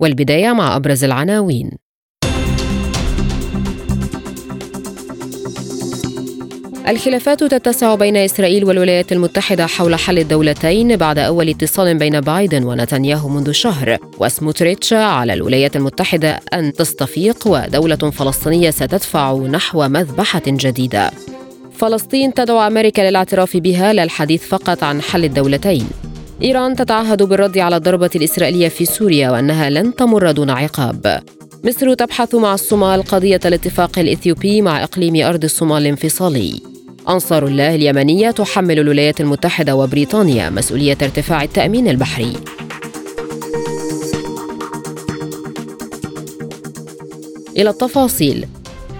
والبداية مع أبرز العناوين. الخلافات تتسع بين إسرائيل والولايات المتحدة حول حل الدولتين بعد أول اتصال بين بايدن ونتنياهو منذ شهر وسموتريتش على الولايات المتحدة أن تستفيق ودولة فلسطينية ستدفع نحو مذبحة جديدة. فلسطين تدعو أمريكا للاعتراف بها لا الحديث فقط عن حل الدولتين. إيران تتعهد بالرد على الضربة الإسرائيلية في سوريا وأنها لن تمر دون عقاب. مصر تبحث مع الصومال قضية الاتفاق الإثيوبي مع إقليم أرض الصومال الانفصالي. أنصار الله اليمنية تحمل الولايات المتحدة وبريطانيا مسؤولية ارتفاع التأمين البحري. إلى التفاصيل.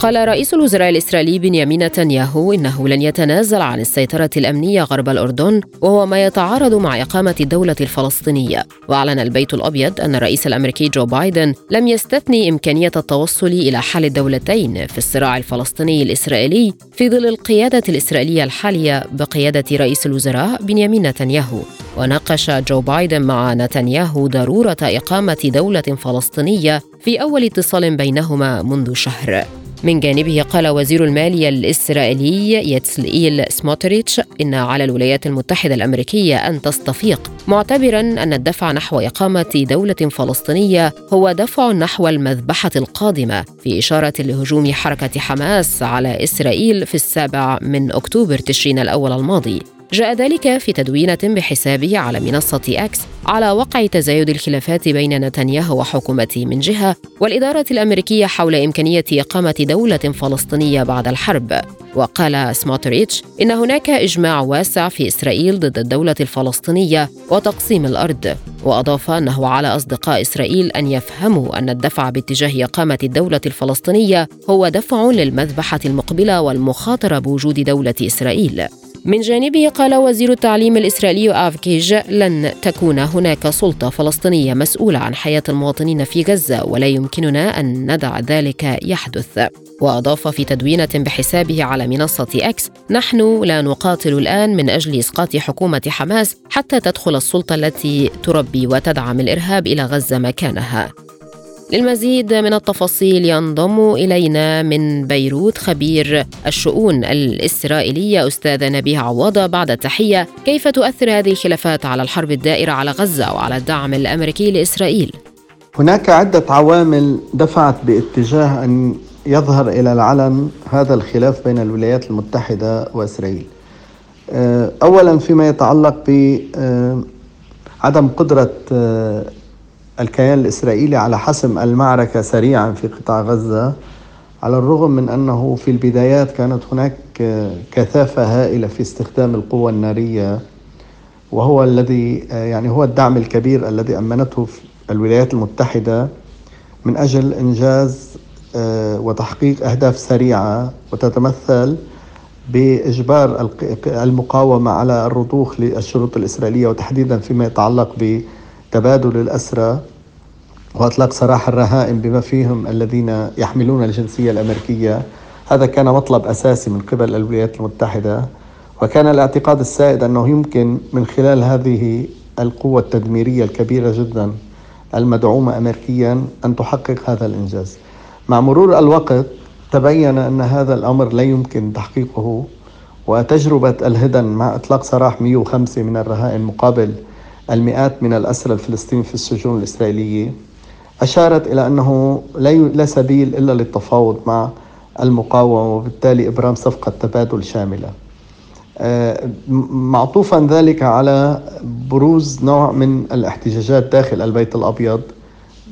قال رئيس الوزراء الإسرائيلي بنيامين نتنياهو إنه لن يتنازل عن السيطرة الأمنية غرب الأردن وهو ما يتعارض مع إقامة الدولة الفلسطينية. وأعلن البيت الأبيض أن الرئيس الأمريكي جو بايدن لم يستثني إمكانية التوصل إلى حل الدولتين في الصراع الفلسطيني الإسرائيلي في ظل القيادة الإسرائيلية الحالية بقيادة رئيس الوزراء بنيامين نتنياهو. وناقش جو بايدن مع نتنياهو ضرورة إقامة دولة فلسطينية في أول اتصال بينهما منذ شهر. من جانبه قال وزير المالية الإسرائيلي يتسلئيل سموتريتش إن على الولايات المتحدة الأمريكية أن تستفيق معتبرا أن الدفع نحو إقامة دولة فلسطينية هو دفع نحو المذبحة القادمة في إشارة لهجوم حركة حماس على إسرائيل في السابع من أكتوبر تشرين الأول الماضي. جاء ذلك في تدوينة بحسابه على منصة أكس على وقع تزايد الخلافات بين نتنياهو وحكومته من جهة والإدارة الأمريكية حول إمكانية إقامة دولة فلسطينية بعد الحرب. وقال سموتريتش إن هناك إجماع واسع في إسرائيل ضد الدولة الفلسطينية وتقسيم الأرض. وأضاف أنه على أصدقاء إسرائيل أن يفهموا أن الدفع باتجاه إقامة الدولة الفلسطينية هو دفع للمذبحة المقبلة والمخاطرة بوجود دولة إسرائيل. من جانبه قال وزير التعليم الإسرائيلي آف كيج لن تكون هناك سلطة فلسطينية مسؤولة عن حياة المواطنين في غزة ولا يمكننا أن ندع ذلك يحدث. وأضاف في تدوينة بحسابه على منصة أكس نحن لا نقاتل الآن من أجل إسقاط حكومة حماس حتى تدخل السلطة التي تربي وتدعم الإرهاب إلى غزة مكانها. للمزيد من التفاصيل ينضم إلينا من بيروت خبير الشؤون الإسرائيلية استاذه نبيه عواضه بعد التحية كيف تؤثر هذه الخلافات على الحرب الدائرة على غزة وعلى الدعم الأمريكي لإسرائيل؟ هناك عدة عوامل دفعت باتجاه أن يظهر إلى العلن هذا الخلاف بين الولايات المتحدة وإسرائيل. آه، اولا فيما يتعلق بعدم قدرة آه، الكيان الإسرائيلي على حسم المعركة سريعا في قطاع غزة على الرغم من أنه في البدايات كانت هناك كثافة هائلة في استخدام القوة النارية وهو الذي يعني هو الدعم الكبير الذي أمنته الولايات المتحدة من أجل إنجاز آه، وتحقيق أهداف سريعة وتتمثل بإجبار المقاومة على الرضوخ للشروط الإسرائيلية وتحديدا فيما يتعلق بتبادل الأسرى. واطلاق سراح الرهائن بما فيهم الذين يحملون الجنسية الأمريكية هذا كان مطلب أساسي من قبل الولايات المتحدة وكان الاعتقاد السائد أنه يمكن من خلال هذه القوة التدميرية الكبيرة جدا المدعومة امريكيا أن تحقق هذا الإنجاز. مع مرور الوقت تبين أن هذا الأمر لا يمكن تحقيقه وتجربة الهدن مع إطلاق سراح 105 من الرهائن مقابل المئات من الأسرى الفلسطينيين في السجون الإسرائيلية أشارت إلى أنه لا سبيل إلا للتفاوض مع المقاومة وبالتالي إبرام صفقة تبادل شاملة. آه، معطوفا ذلك على بروز نوع من الاحتجاجات داخل البيت الأبيض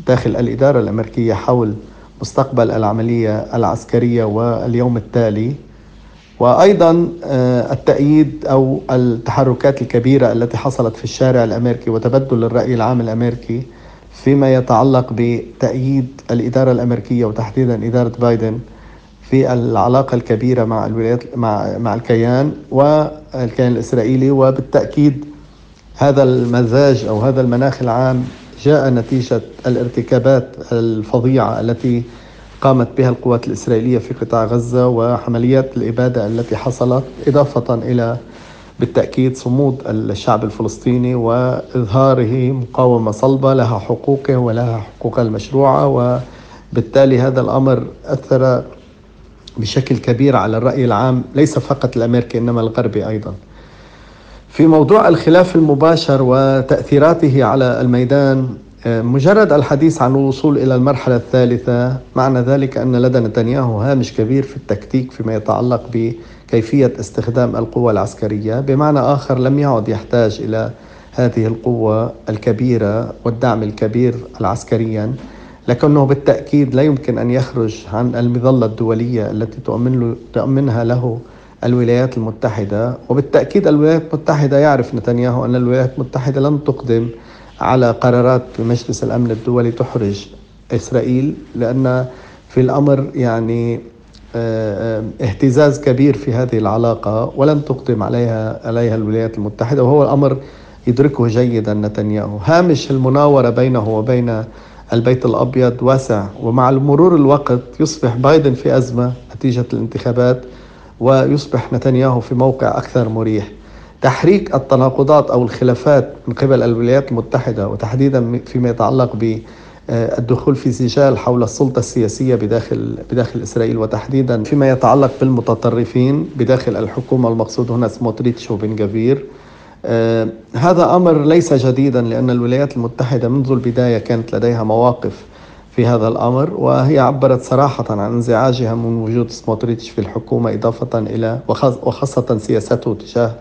داخل الإدارة الأمريكية حول مستقبل العملية العسكرية واليوم التالي. وأيضا آه، التأييد أو التحركات الكبيرة التي حصلت في الشارع الأمريكي وتبدل الرأي العام الأمريكي فيما يتعلق بتأييد الإدارة الأمريكية وتحديدا إدارة بايدن في العلاقة الكبيرة مع الولايات مع مع الكيان والكيان الإسرائيلي وبالتأكيد هذا المزاج أو هذا المناخ العام جاء نتيجة الارتكابات الفظيعة التي قامت بها القوات الإسرائيلية في قطاع غزة وعمليات الإبادة التي حصلت إضافة إلى بالتأكيد صمود الشعب الفلسطيني وإظهاره مقاومة صلبة لها حقوقه ولها حقوقها المشروعة وبالتالي هذا الأمر أثر بشكل كبير على الرأي العام ليس فقط الأمريكي إنما الغربي أيضا. في موضوع الخلاف المباشر وتأثيراته على الميدان مجرد الحديث عن الوصول إلى المرحلة الثالثة معنى ذلك أن لدى نتنياهو هامش كبير في التكتيك فيما يتعلق بكيفية استخدام القوة العسكرية. بمعنى آخر لم يعد يحتاج إلى هذه القوة الكبيرة والدعم الكبير العسكريا لكنه بالتأكيد لا يمكن أن يخرج عن المظلة الدولية التي تؤمن له تؤمنها له الولايات المتحدة. وبالتأكيد الولايات المتحدة يعرف نتنياهو أن الولايات المتحدة لن تقدم على قرارات مجلس الأمن الدولي تحرج إسرائيل لأن في الأمر يعني اهتزاز كبير في هذه العلاقة ولن تقدم عليها عليها الولايات المتحدة وهو الأمر يدركه جيدا نتنياهو. هامش المناورة بينه وبين البيت الأبيض واسع ومع مرور الوقت يصبح بايدن في أزمة نتيجة الانتخابات ويصبح نتنياهو في موقع أكثر مريح. تحريك التناقضات أو الخلافات من قبل الولايات المتحدة وتحديدا فيما يتعلق بالدخول في سجال حول السلطة السياسية بداخل بداخل إسرائيل وتحديدا فيما يتعلق بالمتطرفين بداخل الحكومة المقصود هنا سموتريتش وبن جافير آه هذا أمر ليس جديدا لأن الولايات المتحدة منذ البداية كانت لديها مواقف في هذا الأمر وهي عبرت صراحة عن انزعاجها من وجود سموتريتش في الحكومة إضافة إلى وخاصة سياسته تجاه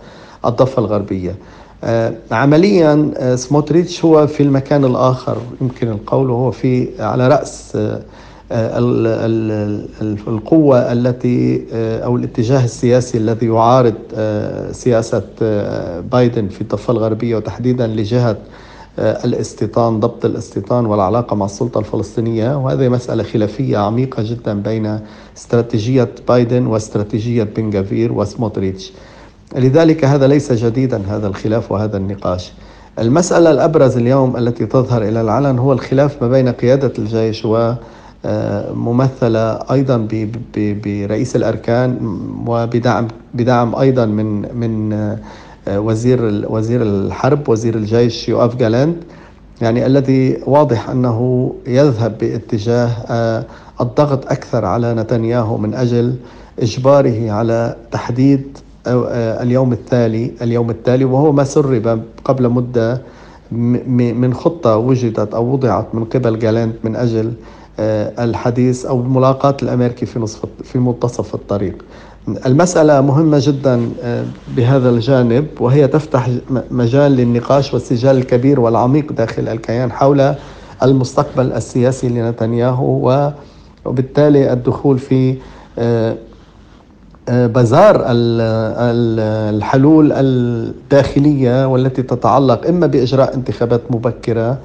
الضفة الغربية. آه عمليا آه سموتريتش هو في المكان الآخر يمكن القول هو في على رأس آه القوة التي أو الاتجاه السياسي الذي يعارض سياسة بايدن في الضفة الغربية وتحديدا لجهة الاستيطان ضبط الاستيطان والعلاقة مع السلطة الفلسطينية. وهذه مسألة خلافية عميقة جدا بين استراتيجية بايدن واستراتيجية بنغافير وسموتريتش. لذلك هذا ليس جديدا هذا الخلاف وهذا النقاش. المسألة الأبرز اليوم التي تظهر إلى العلن هو الخلاف ما بين قيادة الجيش و ممثلة أيضا برئيس الأركان وبدعم بدعم أيضا من من آه، وزير وزير الحرب وزير الجيش يوآف جالاند يعني الذي واضح أنه يذهب باتجاه آه، الضغط أكثر على نتنياهو من أجل إجباره على تحديد آه، اليوم التالي اليوم التالي وهو ما سرب قبل مدة من خطة وجدت أو وضعت من قبل جالاند من أجل آه، الحديث أو ملاقاه الأمريكي في نصف في منتصف الطريق. المسألة مهمة جدا آه، بهذا الجانب وهي تفتح مجال للنقاش والسجال الكبير والعميق داخل الكيان حول المستقبل السياسي لنتنياهو وبالتالي الدخول في آه، بازار الحلول الداخلية والتي تتعلق إما بإجراء انتخابات مبكرة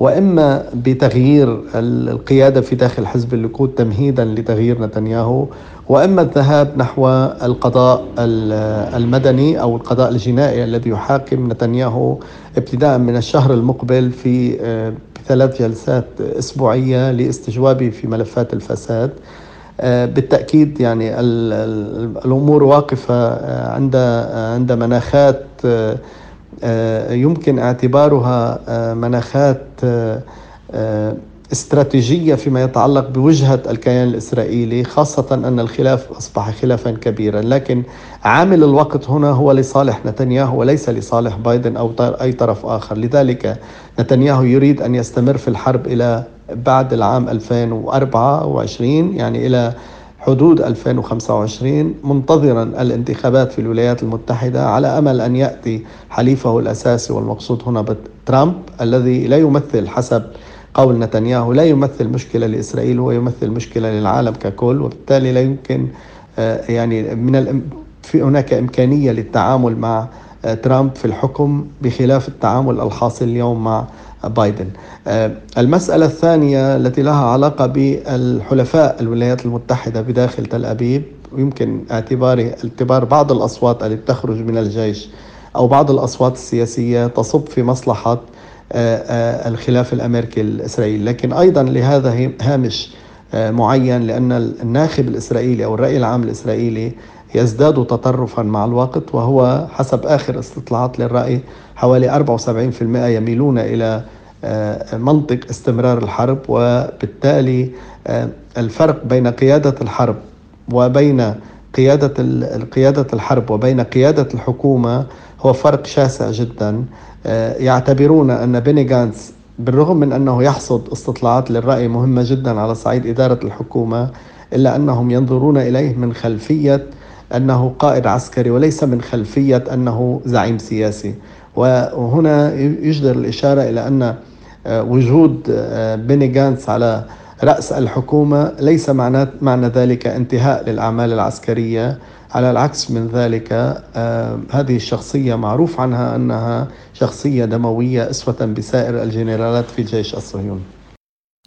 وإما بتغيير القيادة في داخل حزب الليكود تمهيدا لتغيير نتنياهو وإما الذهاب نحو القضاء المدني أو القضاء الجنائي الذي يحاكم نتنياهو ابتداء من الشهر المقبل في آه، ثلاث جلسات أسبوعية لاستجوابه في ملفات الفساد. بالتأكيد يعني الأمور واقفة آه، عند عند مناخات آه، يمكن اعتبارها آه، مناخات آه، استراتيجية فيما يتعلق بوجهة الكيان الإسرائيلي خاصة أن الخلاف أصبح خلافا كبيرا. لكن عامل الوقت هنا هو لصالح نتنياهو وليس لصالح بايدن أو أي طرف آخر. لذلك نتنياهو يريد أن يستمر في الحرب إلى بعد العام 2024 يعني إلى حدود 2025 منتظرا الانتخابات في الولايات المتحدة. على أمل أن يأتي حليفه الأساسي والمقصود هنا ترامب الذي لا يمثل حسب قول نتنياهو لا يمثل مشكلة لإسرائيل هو يمثل مشكلة للعالم ككل وبالتالي لا يمكن آه، يعني من في هناك إمكانية للتعامل مع ترامب في الحكم بخلاف التعامل الحاصل اليوم مع بايدن. المسألة الثانية التي لها علاقة بالحلفاء الولايات المتحدة بداخل تل أبيب ويمكن اعتباره اعتبار بعض الأصوات التي تخرج من الجيش أو بعض الأصوات السياسية تصب في مصلحة الخلاف الأمريكي الإسرائيلي. لكن أيضا لهذا هامش معين لأن الناخب الإسرائيلي أو الرأي العام الإسرائيلي يزداد تطرفا مع الوقت وهو حسب آخر استطلاعات للرأي حوالي 74% يميلون آه، منطق استمرار الحرب وبالتالي آه، الفرق بين قيادة الحرب وبين قيادة قيادة الحرب وبين قيادة الحكومة هو فرق شاسع جدا. آه، يعتبرون أن بيني جانس بالرغم من أنه يحصد استطلاعات للرأي مهمة جدا على صعيد إدارة الحكومة إلا أنهم ينظرون إليه من خلفية أنه قائد عسكري وليس من خلفية أنه زعيم سياسي. وهنا يجدر الإشارة إلى أن آه، وجود آه، بيني جانتس على رأس الحكومة ليس معنى, معنى ذلك انتهاء للأعمال العسكرية. على العكس من ذلك آه، هذه الشخصية معروف عنها أنها شخصية دموية أسوة بسائر الجنرالات في الجيش الصهيوني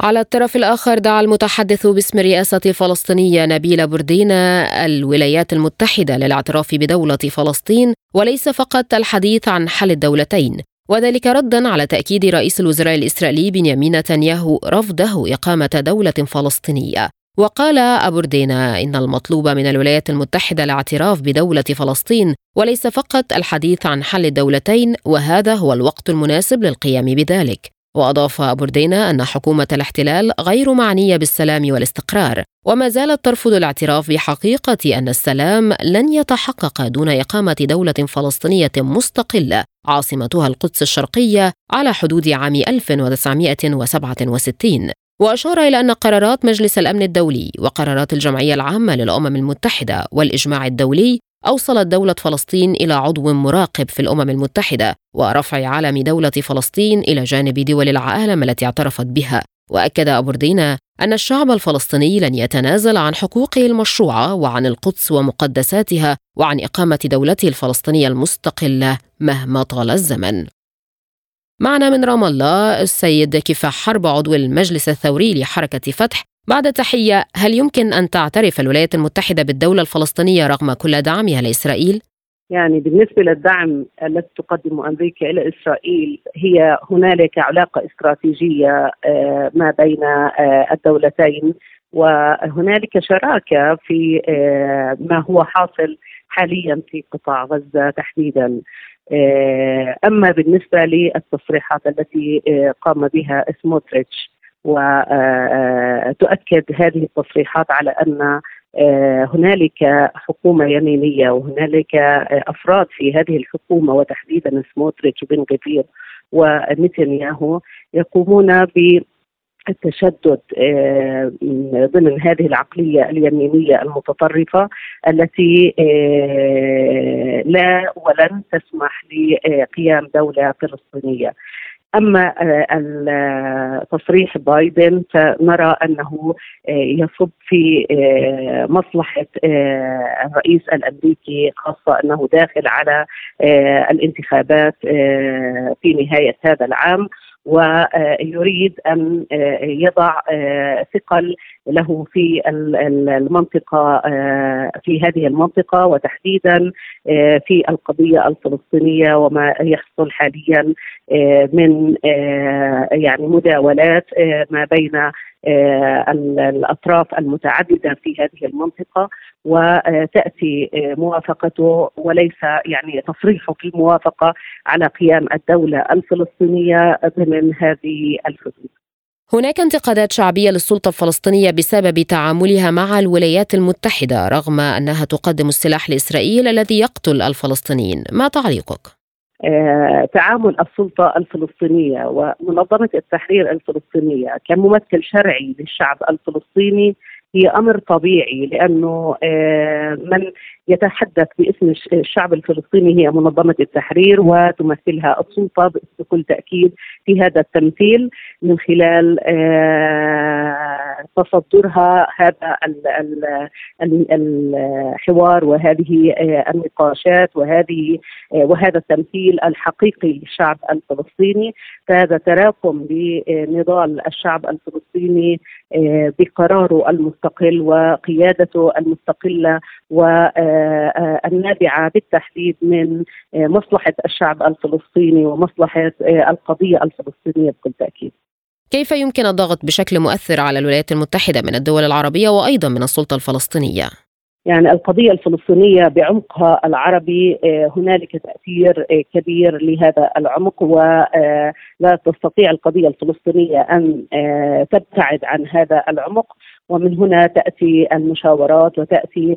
على الطرف الآخر دعا المتحدث باسم الرئاسة الفلسطينية نبيل بردينا الولايات المتحدة للاعتراف بدولة فلسطين وليس فقط الحديث عن حل الدولتين. وذلك ردا على تأكيد رئيس الوزراء الإسرائيلي بنيامين نتنياهو رفضه إقامة دولة فلسطينية. وقال أبوردينا إن المطلوب من الولايات المتحدة الاعتراف بدولة فلسطين وليس فقط الحديث عن حل الدولتين وهذا هو الوقت المناسب للقيام بذلك. وأضاف بوردينا أن حكومة الاحتلال غير معنية بالسلام والاستقرار وما زالت ترفض الاعتراف بحقيقة أن السلام لن يتحقق دون إقامة دولة فلسطينية مستقلة عاصمتها القدس الشرقية على حدود عام 1967 وأشار إلى أن قرارات مجلس الأمن الدولي وقرارات الجمعية العامة للأمم المتحدة والإجماع الدولي أوصلت دولة فلسطين إلى عضو مراقب في الأمم المتحدة ورفع علم دولة فلسطين إلى جانب دول العالم التي اعترفت بها. وأكد أبوردينا أن الشعب الفلسطيني لن يتنازل عن حقوقه المشروعة وعن القدس ومقدساتها وعن إقامة دولته الفلسطينية المستقلة مهما طال الزمن. معنا من رام الله السيد كفاح حرب عضو المجلس الثوري لحركة فتح بعد تحية هل يمكن أن تعترف الولايات المتحدة بالدولة الفلسطينية رغم كل دعمها لإسرائيل؟ يعني بالنسبة للدعم الذي تقدمه أمريكا إلى إسرائيل هي هنالك علاقة استراتيجية آه، ما بين آه، الدولتين وهنالك شراكة في آه، ما هو حاصل حاليا في قطاع غزة تحديدا أما بالنسبة للتصريحات التي قام بها سموتريتش وتؤكد هذه التصريحات على أن آه، هنالك حكومة يمينية وهنالك أفراد في هذه الحكومة وتحديدا سموتريتش وبن غفير ونتنياهو يقومون ب التشدد آه، ضمن هذه العقلية اليمينية المتطرفة التي آه، لا ولن تسمح لقيام دولة فلسطينية. أما آه، تصريح بايدن فنرى أنه آه، يصب في آه، مصلحة الرئيس الأمريكي خاصة أنه داخل على الانتخابات في نهاية هذا العام. ويريد أن يضع ثقل له في المنطقة في هذه المنطقة وتحديدا في القضية الفلسطينية وما يحصل حاليا من يعني مداولات ما بين الأطراف المتعددة في هذه المنطقة وتأتي موافقته وليس يعني تصريحه في الموافقة على قيام الدولة الفلسطينية ضمن هذه الحدود. هناك انتقادات شعبية للسلطة الفلسطينية بسبب تعاملها مع الولايات المتحدة رغم أنها تقدم السلاح لإسرائيل الذي يقتل الفلسطينيين، ما تعليقك؟ آه، تعامل السلطة الفلسطينية ومنظمة التحرير الفلسطينية كممثل شرعي للشعب الفلسطيني هي أمر طبيعي لأنه من يتحدث باسم الشعب الفلسطيني هي منظمة التحرير وتمثلها السلطة بكل تأكيد في هذا التمثيل من خلال تصدرها هذا الحوار وهذه النقاشات وهذه وهذا التمثيل الحقيقي للشعب الفلسطيني. فهذا تراكم لنضال الشعب الفلسطيني بقراره المستقل وقيادته المستقلة والنابعه بالتحديد من مصلحة الشعب الفلسطيني ومصلحة القضية الفلسطينية بكل تأكيد. كيف يمكن الضغط بشكل مؤثر على الولايات المتحدة من الدول العربية وأيضا من السلطة الفلسطينية؟ يعني القضية الفلسطينية بعمقها العربي هنالك تأثير كبير لهذا العمق ولا تستطيع القضية الفلسطينية أن تبتعد عن هذا العمق. ومن هنا تأتي المشاورات وتأتي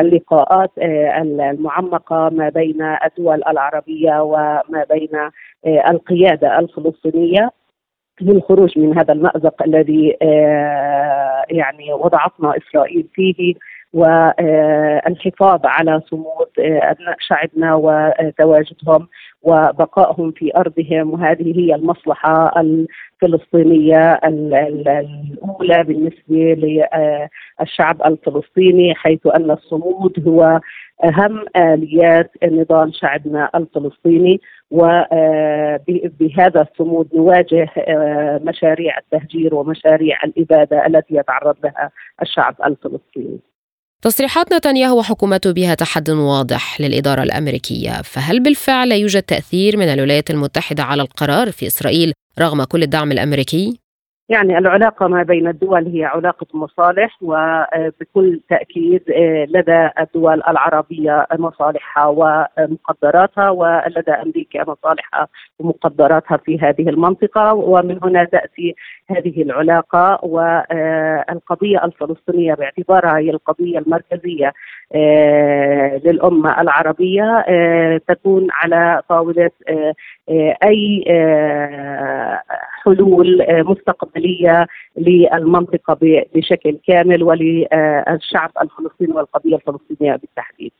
اللقاءات المعمقة ما بين الدول العربية وما بين القيادة الفلسطينية. للخروج من هذا المأزق الذي يعني وضعتنا إسرائيل فيه. والحفاظ على صمود أبناء شعبنا وتواجدهم وبقائهم في أرضهم وهذه هي المصلحة الفلسطينية الأولى بالنسبة للشعب الفلسطيني حيث أن الصمود هو أهم آليات نضال شعبنا الفلسطيني وبهذا الصمود نواجه مشاريع التهجير ومشاريع الإبادة التي يتعرض لها الشعب الفلسطيني. تصريحات نتنياهو وحكومته بها تحد واضح للإدارة الأمريكية فهل بالفعل يوجد تأثير من الولايات المتحدة على القرار في إسرائيل رغم كل الدعم الأمريكي؟ يعني العلاقة ما بين الدول هي علاقة مصالح وبكل تأكيد لدى الدول العربية مصالحها ومقدراتها ولدى أمريكا مصالحها ومقدراتها في هذه المنطقة. ومن هنا تأتي هذه العلاقة والقضية الفلسطينية باعتبارها هي القضية المركزية للأمة العربية تكون على طاولة أي حلول مستقبلية للمنطقة بشكل كامل وللشعب الفلسطيني والقضية الفلسطينية بالتحديد.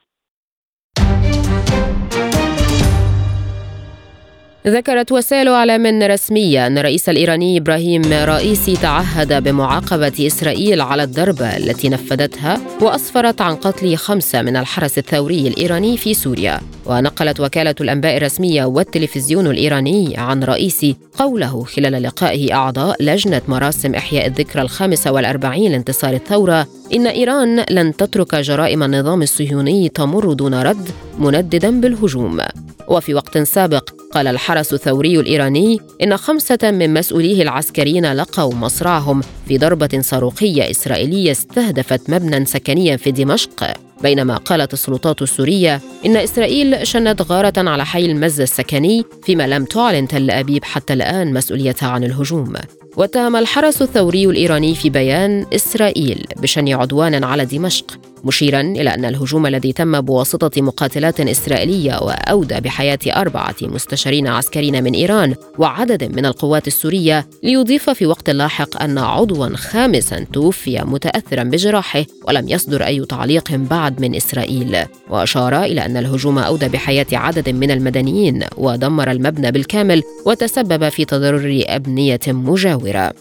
ذكرت وسائل إعلام رسمية أن الرئيس الإيراني إبراهيم رئيسي تعهد بمعاقبة إسرائيل على الضربه التي نفذتها واسفرت عن قتل خمسه من الحرس الثوري الإيراني في سوريا. ونقلت وكالة الأنباء الرسمية والتلفزيون الإيراني عن رئيسي قوله خلال لقائه أعضاء لجنة مراسم إحياء الذكرى الخامسه والأربعين لانتصار الثورة إن إيران لن تترك جرائم النظام الصهيوني تمر دون رد منددا بالهجوم. وفي وقت سابق قال الحرس الثوري الإيراني إن خمسة من مسؤوليه العسكريين لقوا مصرعهم في ضربة صاروخية إسرائيلية استهدفت مبنى سكنيا في دمشق. بينما قالت السلطات السورية إن إسرائيل شنت غارة على حي المز السكني فيما لم تعلن تل أبيب حتى الآن مسؤوليتها عن الهجوم. واتهم الحرس الثوري الإيراني في بيان إسرائيل بشن عدوان على دمشق. مشيرا إلى أن الهجوم الذي تم بواسطة مقاتلات إسرائيلية وأودى بحياة أربعة مستشارين عسكريين من إيران وعدد من القوات السورية ليضيف في وقت لاحق أن عضوا خامسا توفي متأثرا بجراحه ولم يصدر أي تعليق بعد من إسرائيل. وأشار إلى أن الهجوم أودى بحياة عدد من المدنيين ودمر المبنى بالكامل وتسبب في تضرر أبنية مجاورة.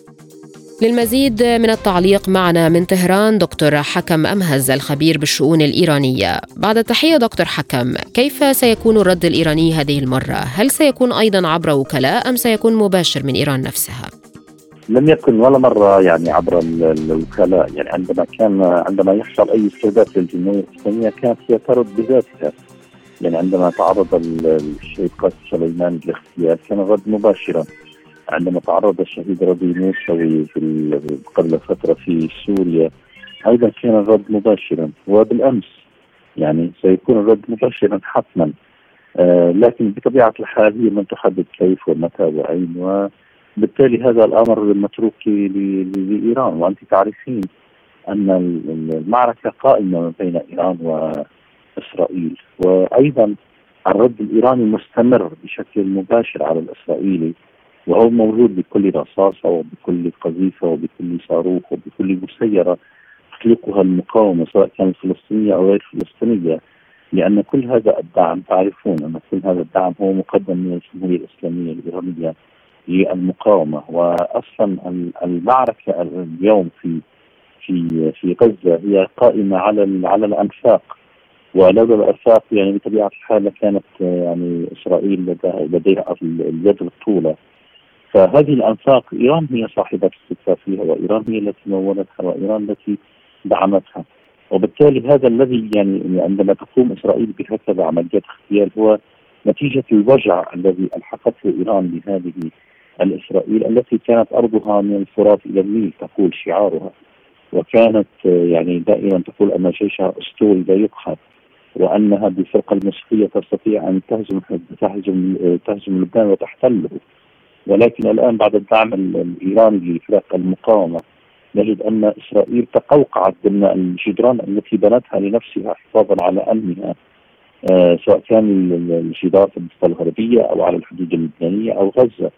للمزيد من التعليق معنا من طهران دكتور حكم أمهز الخبير بالشؤون الإيرانية بعد التحية دكتور حكم كيف سيكون الرد الإيراني هذه المرة؟ هل سيكون أيضا عبر وكلاء أم سيكون مباشر من إيران نفسها؟ لم يكن ولا مرة يعني عبر الوكلاء يعني عندما كان عندما يحصل أي استهداف للجمهورية الإسلامية كانت هي ترد بذاتها يعني عندما تعرض الشيخ قاسم سليمان للاغتيال كان الرد مباشرا عندما تعرض الشهيد ربي موسوي قبل فترة في سوريا أيضا كان الرد مباشرا وبالأمس. يعني سيكون الرد مباشرا حتما. آه لكن بطبيعة الحال هي من تحدد كيف ومتى وأين وبالتالي هذا الأمر متروك لإيران. وأنت تعرفين أن المعركة قائمة بين إيران وإسرائيل. وأيضا الرد الإيراني مستمر بشكل مباشر على الإسرائيلي. وهو موجود بكل رصاصة وبكل قذيفة وبكل صاروخ وبكل مسيرة تخلقها المقاومة سواء كانت فلسطينية أو غير فلسطينية لأن كل هذا الدعم تعرفون أن كل هذا الدعم هو مقدم من الجمهورية الإسلامية الإيرانية للمقاومة. وأصلا المعركة اليوم في في في غزة هي قائمة على على الأنفاق. ولولا الأنفاق يعني بطبيعة الحال كانت يعني إسرائيل لديها اليد الطولة. فهذه الأنفاق إيران هي صاحبة السكة فيها وإيران هي التي مولتها وإيران التي دعمتها. وبالتالي هذا الذي يعني عندما تقوم إسرائيل بهكذا عمليات اغتيال هو نتيجة الوجع الذي ألحقته إيران بهذه الإسرائيل التي كانت أرضها من الفرات إلى النيل تقول شعارها. وكانت يعني دائما تقول أن جيشها أسطوري لا يقهر وأنها بالفرقه الموسيقية تستطيع أن تهزم تهزم تهزم لبنان وتحتله. ولكن الآن بعد الدعم الايراني لفرق المقاومة نجد أن إسرائيل تقوقعت ضمن الجدران التي بنتها لنفسها حفاظا على أمنها آه سواء كان الجدار في الضفه الغربيه أو على الحدود اللبنانية أو غزة.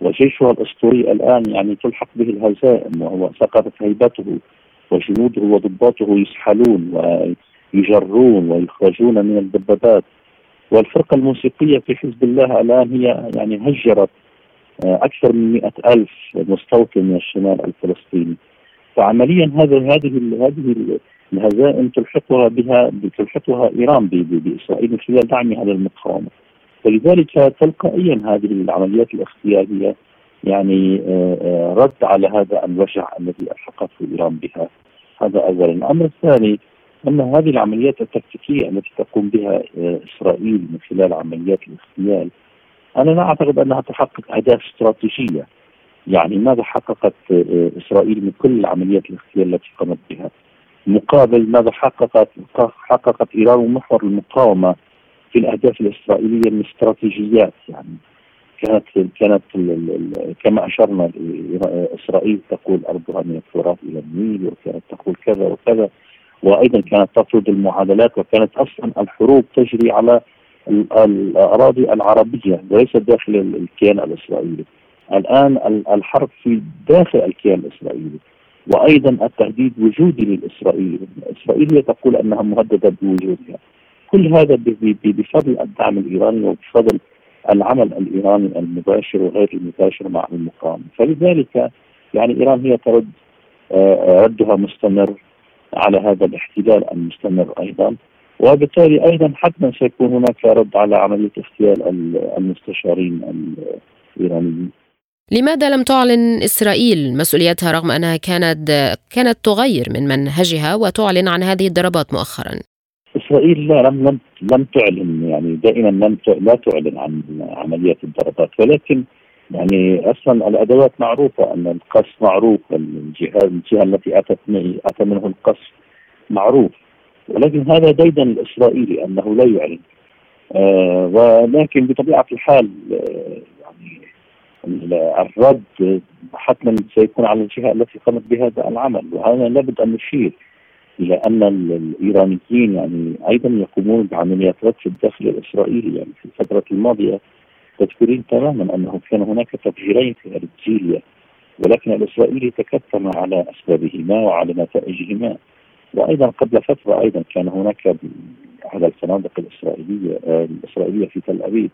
وجيشها الأسطوري الآن يعني تلحق به الهزائم وهو سقطت هيبته وجنوده وضباطه يسحلون ويجرون ويخرجون من الدبابات. والفرقة الموسيقية في حزب الله الآن هي يعني هجرت أكثر من مئة ألف مستوطن من الشمال الفلسطيني. فعمليا هذا هذه هذه الهزائم تلحقها بها تلحقها إيران بإسرائيل من خلال دعمها للمقاومه فلذلك تلقائيا هذه العمليات الاغتياليه يعني آه، آه، رد على هذا الوجع الذي ألحقته إيران بها. هذا اولا الأمر. الثاني أن هذه العمليات التكتيكية التي تقوم بها آه، إسرائيل من خلال عمليات الاغتيال أنا لا أعتقد أنها تحقق أهداف استراتيجية. يعني ماذا حققت آه، إسرائيل من كل العمليات الاغتيال التي قامت بها؟ مقابل ماذا حققت حققت إيران ومحور المقاومة في الأهداف الإسرائيلية من استراتيجيات. يعني كانت كانت كما أشرنا إسرائيل تقول أرضها من الفرات إلى النيل وكانت تقول كذا وكذا وأيضا كانت تفرض المعادلات وكانت أصلا الحروب تجري على الأراضي العربية وليس داخل الكيان الإسرائيلي. الآن الحرب في داخل الكيان الإسرائيلي وأيضا التهديد وجودي للاسرائيلي، إسرائيل هي تقول أنها مهددة بوجودها. كل هذا بفضل الدعم الإيراني وبفضل العمل الإيراني المباشر وغير المباشر مع المقاومة، فلذلك يعني إيران هي ترد آه، ردها مستمر على هذا الاحتلال المستمر أيضا وبالتالي أيضا حتما سيكون هناك رد على عملية اغتيال المستشارين الإيرانيين. لماذا لم تعلن إسرائيل مسؤوليتها رغم أنها كانت كانت تغير من منهجها وتعلن عن هذه الضربات مؤخرا؟ إسرائيل لا لم لم لم تعلن يعني دائما لم لا تعلن عن عمليات الضربات ولكن يعني أصلا الأدوات معروفة أن القصف معروف الجهاز الجهة التي أتت اتى منه القصف معروف ولكن هذا ديدا الإسرائيلي أنه لا يعلن. آه ولكن بطبيعة الحال آه يعني الرد حتما سيكون على الجهة التي قامت بهذا العمل. وهذا لابد أن نشير إلى أن الإيرانيين يعني أيضا يقومون بعمليات رد في الداخل الإسرائيلي. يعني في الفترة الماضية تذكرين تماما أنه كان هناك تفجيرين في أرجيليا ولكن الإسرائيلي تكتم على أسبابهما وعلى نتائجهما. وأيضا قبل فترة أيضا كان هناك على الفنادق الإسرائيلية الإسرائيلية في تل أبيب.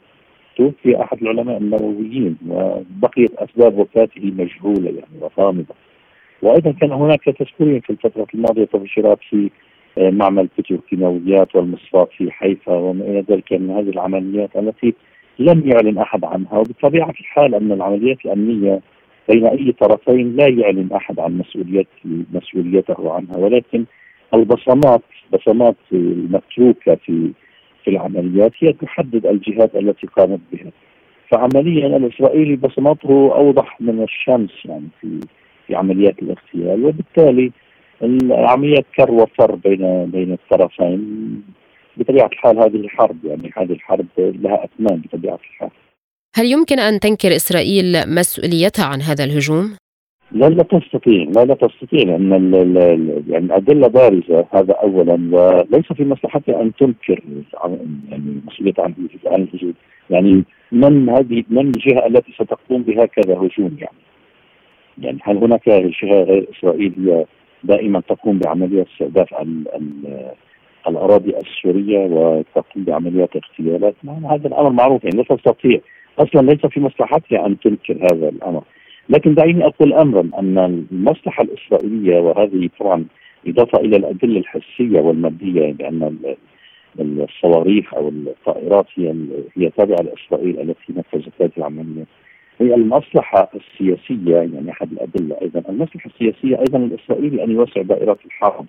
توفي أحد العلماء النوويين وبقيت أسباب وفاته مجهولة يعني وغامضة. وأيضا كان هناك تذكرين في الفترة الماضية تبشيرات في آه، معمل بتروكيماويات والمصفات في حيفا وما إلى ذلك من هذه العمليات التي لم يعلن أحد عنها. وبطبيعة الحال أن العمليات الأمنية بين أي طرفين لا يعلن أحد عن مسؤوليته مسؤوليته عنها. ولكن البصمات بصمات المتروكة في في العمليات هي تحدد الجهات التي قامت بها فعمليا الإسرائيلي بصماته أوضح من الشمس يعني في في عمليات الاغتيال وبالتالي العمليات كر وفر بين بين الطرفين بطبيعة الحال هذه حرب يعني هذه الحرب لها أثمان بطبيعة الحال هل يمكن أن تنكر إسرائيل مسؤوليتها عن هذا الهجوم؟ لا لا تستطيع لا لا تستطيع لأن يعني الادله بارزة هذا اولا وليس في مصلحتها أن تنكر يعني مسؤوليتها عن الهجوم يعني من هذه من الجهة التي ستقوم بهكذا هجوم يعني. يعني هل هناك جهة غير إسرائيلية دائما تقوم بعمليات استهداف الأراضي السورية وتقوم بعمليات اغتيالات؟ هذا الأمر معروف يعني لا تستطيع. أصلا ليس في مصلحتها أن تنكر هذا الأمر. لكن دعيني أقول امرا أن المصلحة الإسرائيلية وهذه طبعا إضافة إلى الأدلة الحسية والمادية بان الصواريخ أو الطائرات هي هي تابعة لإسرائيل التي نفذت هذه العملية هي المصلحة السياسية يعني أحد الأدلة أيضا. المصلحة السياسية أيضا الاسرائيلي أن يوسع دائرة الحرب.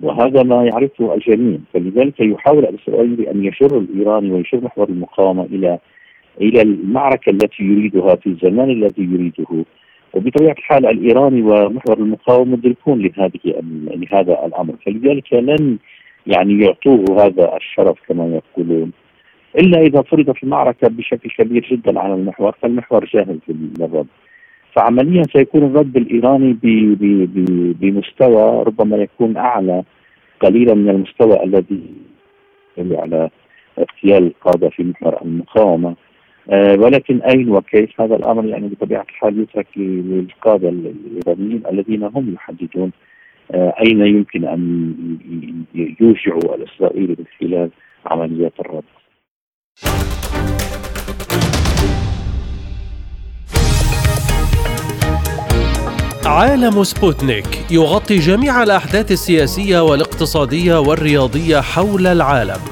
وهذا ما يعرفه الجميع فلذلك يحاول الإسرائيلي أن يشر الايراني ويشر محور المقاومة إلى إلى المعركة التي يريدها في الزمان الذي يريده. وبطبيعة الحال الإيراني ومحور المقاومة مدركون لهذه لهذا الأمر. فلذلك لن يعني يعطوه هذا الشرف كما يقولون. إلا إذا فرضت المعركة بشكل كبير جدا على المحور فالمحور جاهز للرد فعمليا سيكون الرد الإيراني بمستوى ربما يكون أعلى قليلا من المستوى الذي على اغتيال القادة في محور المقاومة. ولكن أين وكيف هذا الأمر يعني بطبيعة الحال يترك للقاده الايرانيين الذين هم يحددون آه أين يمكن أن يوجعوا الاسرائيلي من خلال عمليات الرد. عالم سبوتنيك يغطي جميع الأحداث السياسية والاقتصادية والرياضية حول العالم.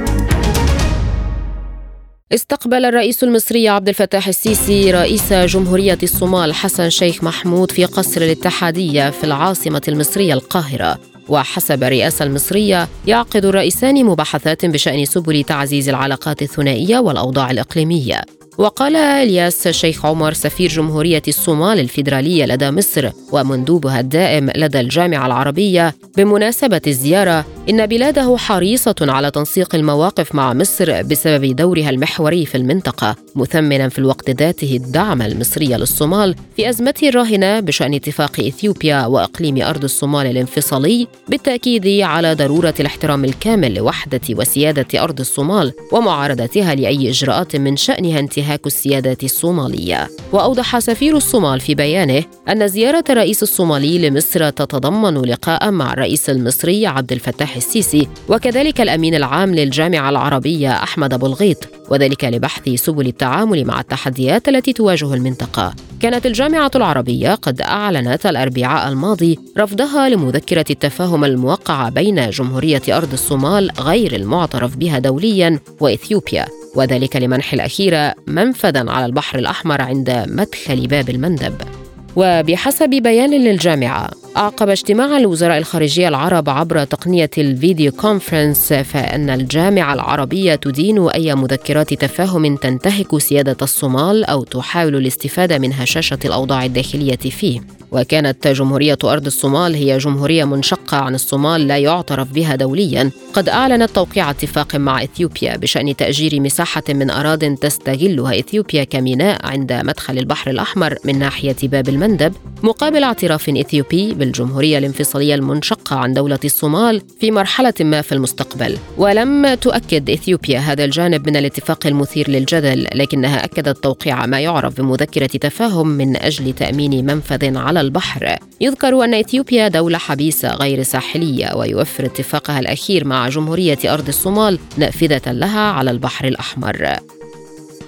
استقبل الرئيس المصري عبد الفتاح السيسي رئيس جمهورية الصومال حسن شيخ محمود في قصر الاتحادية في العاصمة المصرية القاهرة. وحسب الرئاسة المصرية يعقد الرئيسان مباحثات بشأن سبل تعزيز العلاقات الثنائية والأوضاع الإقليمية. وقال إلياس شيخ عمر سفير جمهورية الصومال الفيدرالية لدى مصر ومندوبها الدائم لدى الجامعة العربية بمناسبة الزيارة إن بلاده حريصة على تنسيق المواقف مع مصر بسبب دورها المحوري في المنطقة مثمنا في الوقت ذاته الدعم المصري للصومال في أزمته الراهنة بشأن اتفاق إثيوبيا وإقليم أرض الصومال الانفصالي بالتأكيد على ضرورة الاحترام الكامل لوحدة وسيادة أرض الصومال ومعارضتها لأي إجراءات من شأنها انتهاك السيادة الصومالية. وأوضح سفير الصومال في بيانه أن زيارة الرئيس الصومالي لمصر تتضمن لقاء مع الرئيس المصري عبد الفتاح السيسي وكذلك الأمين العام للجامعة العربية أحمد أبو الغيط. وذلك لبحث سبل التعامل مع التحديات التي تواجه المنطقة. كانت الجامعة العربية قد أعلنت الأربعاء الماضي رفضها لمذكرة التفاهم الموقعة بين جمهورية أرض الصومال غير المعترف بها دوليا وإثيوبيا وذلك لمنح الأخيرة منفذا على البحر الأحمر عند مدخل باب المندب. وبحسب بيان للجامعة أعقب اجتماع الوزراء الخارجية العرب عبر تقنية الفيديو كونفرنس فإن الجامعة العربية تدين أي مذكرات تفاهم تنتهك سيادة الصومال أو تحاول الاستفادة من هشاشة الأوضاع الداخلية فيه. وكانت جمهورية أرض الصومال هي جمهورية منشقة عن الصومال لا يعترف بها دوليا. قد أعلنت توقيع اتفاق مع إثيوبيا بشأن تأجير مساحة من أراض تستغلها إثيوبيا كميناء عند مدخل البحر الأحمر من ناحية باب المندب. مقابل اعتراف إثيوبي بالجمهورية الانفصالية المنشقة عن دولة الصومال في مرحلة ما في المستقبل. ولم تؤكد إثيوبيا هذا الجانب من الاتفاق المثير للجدل لكنها أكدت توقيع ما يعرف بمذكرة تفاهم من أجل تأمين منفذ على البحر. يذكر أن إثيوبيا دولة حبيسة غير ساحلية ويوفر اتفاقها الأخير مع جمهورية أرض الصومال نافذة لها على البحر الأحمر.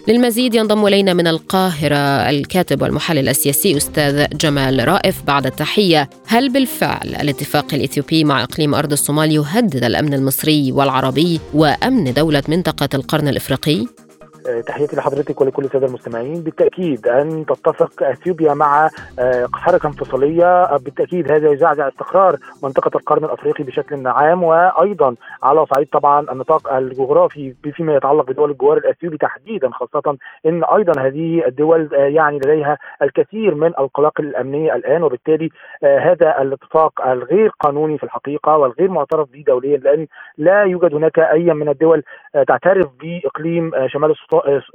للمزيد ينضم إلينا من القاهرة الكاتب والمحلل السياسي أستاذ جمال رائف. بعد التحية هل بالفعل الاتفاق الإثيوبي مع إقليم أرض الصومال يهدد الأمن المصري والعربي وأمن دولة منطقة القرن الإفريقي؟ تحياتي لحضرتك ولكل السادة المستمعين. بالتأكيد أن تتفق إثيوبيا مع آه، حركه انفصالية. آه، بالتأكيد هذا يزعزع استقرار منطقة القرن الأفريقي بشكل عام وأيضا على صعيد طبعا النطاق الجغرافي فيما يتعلق بدول الجوار الإثيوبي تحديدا خاصة إن أيضا هذه الدول يعني لديها الكثير من القلاقل الامنيه الآن. وبالتالي هذا الاتفاق الغير قانوني في الحقيقة والغير معترف به دوليا لأن لا يوجد هناك أي من الدول تعترف بإقليم شمال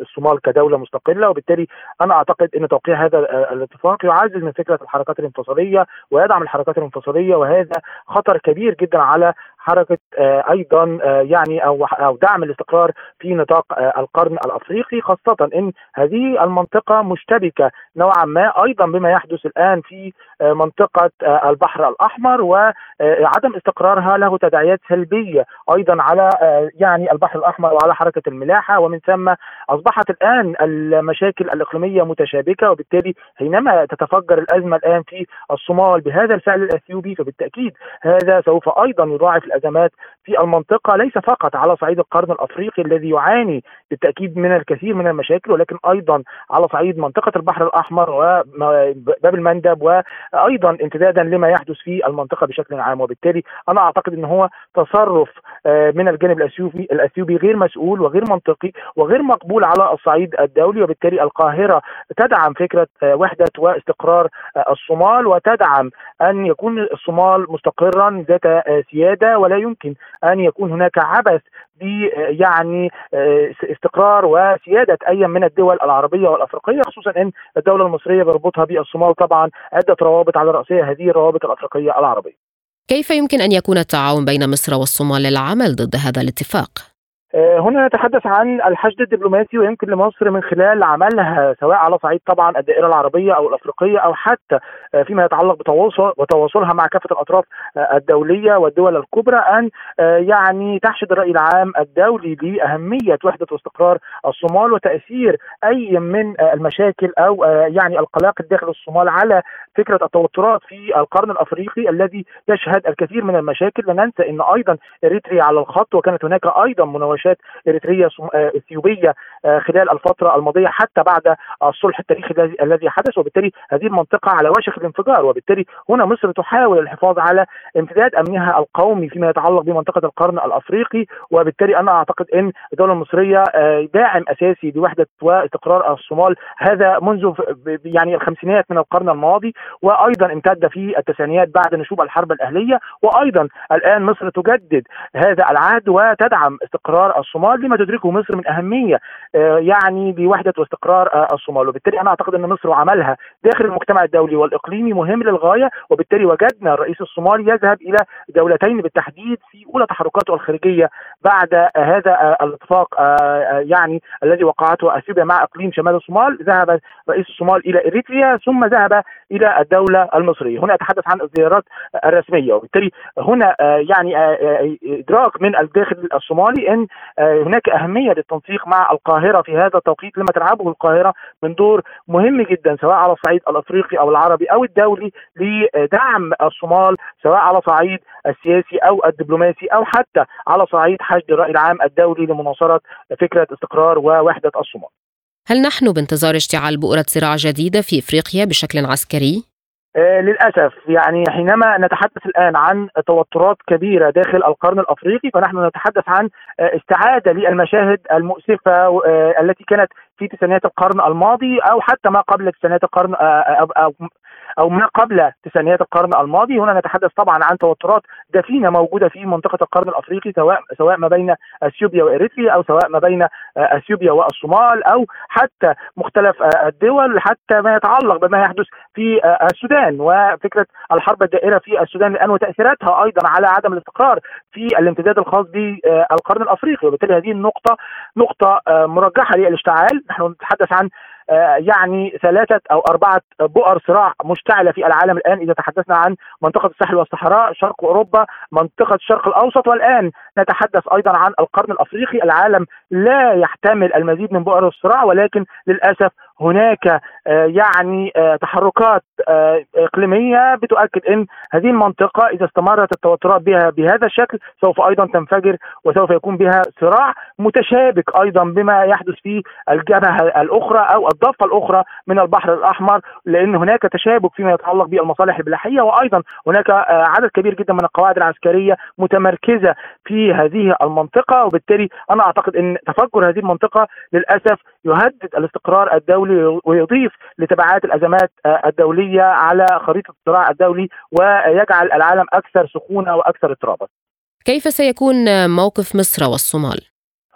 الصومال كدولة مستقلة وبالتالي أنا أعتقد إن توقيع هذا الاتفاق يعزز من فكرة الحركات الانفصالية ويدعم الحركات الانفصالية وهذا خطر كبير جدا على حركة آه، أيضا آه، يعني أو أو دعم الاستقرار في نطاق آه، القرن الأفريقي خاصة إن هذه المنطقة مشتبكة نوعا ما أيضا بما يحدث الآن في منطقة البحر الأحمر وعدم استقرارها له تداعيات سلبية أيضا على يعني البحر الأحمر وعلى حركة الملاحة ومن ثم أصبحت الآن المشاكل الإقليمية متشابكة وبالتالي حينما تتفجر الأزمة الآن في الصومال بهذا الفعل الأثيوبي فبالتأكيد هذا سوف أيضا يضاعف الأزمات في المنطقة ليس فقط على صعيد القرن الأفريقي الذي يعاني بالتأكيد من الكثير من المشاكل ولكن أيضا على صعيد منطقة البحر الأحمر وباب المندب وأيضا امتدادا لما يحدث في المنطقة بشكل عام. وبالتالي أنا أعتقد إن هو تصرف آه، من الجانب الأثيوبي الأثيوبي غير مسؤول وغير منطقي وغير مقبول على الصعيد الدولي. وبالتالي القاهرة تدعم فكرة آه، وحدة واستقرار آه، الصومال وتدعم أن يكون الصومال مستقرا ذات سيادة ولا يمكن أن يكون هناك عبث يعني استقرار وسيادة أي من الدول العربية والأفريقية خصوصا إن الدولة المصرية بربطها بالصومال طبعا عده روابط على رأسها هذه الروابط الأفريقية العربية. كيف يمكن أن يكون التعاون بين مصر والصومال للعمل ضد هذا الاتفاق؟ آه، هنا نتحدث عن الحشد الدبلوماسي ويمكن لمصر من خلال عملها سواء على صعيد طبعا الدائرة العربية أو الأفريقية أو حتى آه، فيما يتعلق بتواصل وتواصلها مع كافة الأطراف آه، الدولية والدول الكبرى أن يعني تحشد الرأي العام الدولي باهميه وحدة واستقرار الصومال وتأثير أي من المشاكل أو يعني القلاقل داخل الصومال على فكرة التوترات في القرن الأفريقي الذي يشهد الكثير من المشاكل. لا ننسى إن أيضا إريتريا على الخط وكانت هناك أيضا إريترية آه، إثيوبية آه، خلال الفترة الماضية حتى بعد الصلح التاريخي الذي حدث. وبالتالي هذه المنطقة على وشك الانفجار. وبالتالي هنا مصر تحاول الحفاظ على امتداد أمنها القومي فيما يتعلق بمنطقة القرن الأفريقي. وبالتالي أنا أعتقد إن الدولة المصرية آه، داعم أساسي لوحدة واستقرار الصومال هذا منذ يعني الخمسينات من القرن الماضي. وأيضا امتد في التسعينيات بعد نشوب الحرب الأهلية. وأيضا الآن مصر تجدد هذا العهد وتدعم استقرار الصومال لما تدركه مصر من أهمية آه، يعني لوحده واستقرار آه، الصومال. وبالتالي أنا أعتقد أن مصر وعملها داخل المجتمع الدولي والإقليمي مهم للغاية. وبالتالي وجدنا الرئيس الصومالي يذهب إلى دولتين بالتحديد في أولى تحركاته الخارجية بعد هذا الاتفاق آه، يعني الذي وقعته أثيوبيا مع إقليم شمال الصومال. ذهب رئيس الصومال إلى إريتريا ثم ذهب إلى الدولة المصرية. هنا اتحدث عن الزيارات الرسمية. وبالتالي هنا يعني إدراك من الداخل الصومالي إن هناك أهمية للتنسيق مع القاهرة في هذا التوقيت لما تلعبه القاهرة من دور مهم جدا سواء على الصعيد الأفريقي أو العربي أو الدولي لدعم الصومال سواء على صعيد السياسي أو الدبلوماسي أو حتى على صعيد حشد الرأي العام الدولي لمناصرة فكرة استقرار ووحدة الصومال. هل نحن بانتظار اشتعال بؤرة صراع جديدة في إفريقيا بشكل عسكري؟ آه للأسف. يعني حينما نتحدث الآن عن توترات كبيرة داخل القرن الأفريقي فنحن نتحدث عن آه استعادة للمشاهد المؤسفة آه التي كانت في تسعينيات القرن الماضي أو حتى ما قبل تسعينيات القرن أو ما قبل تسعينيات القرن الماضي. هنا نتحدث طبعا عن توترات دفينة موجودة في منطقة القرن الأفريقي سواء سواء ما بين أثيوبيا وإريتريا أو سواء ما بين أثيوبيا والصومال أو حتى مختلف الدول حتى ما يتعلق بما يحدث في السودان. وفكرة الحرب الدائرة في السودان الان وتأثيراتها أيضا على عدم الاستقرار في الامتداد الخاص بالقرن الأفريقي. وبالتالي هذه النقطه نقطة مرجحة للاشتعال. نحن نتحدث عن يعني ثلاثة أو أربعة بؤر صراع مشتعلة في العالم الآن إذا تحدثنا عن منطقة الساحل والصحراء شرق أوروبا منطقة الشرق الأوسط والآن نتحدث أيضا عن القرن الأفريقي. العالم لا يحتمل المزيد من بؤر الصراع ولكن للأسف هناك آه، يعني آه، تحركات آه، إقليمية بتؤكد إن هذه المنطقة إذا استمرت التوترات بها بهذا الشكل سوف أيضا تنفجر وسوف يكون بها صراع متشابك أيضا بما يحدث في الجبهة الأخرى أو الضفة الأخرى من البحر الأحمر لأن هناك تشابك فيما يتعلق بالمصالح البلاحية وأيضا هناك عدد كبير جدا من القواعد العسكرية متمركزة في هذه المنطقة وبالتالي أنا أعتقد إن تفجر هذه المنطقة للأسف يهدد الاستقرار الدولي ويضيف لتبعات الأزمات آه، الدولية على خريطة الصراع الدولي ويجعل العالم أكثر سخونة وأكثر اضطرابا. كيف سيكون موقف مصر والصومال؟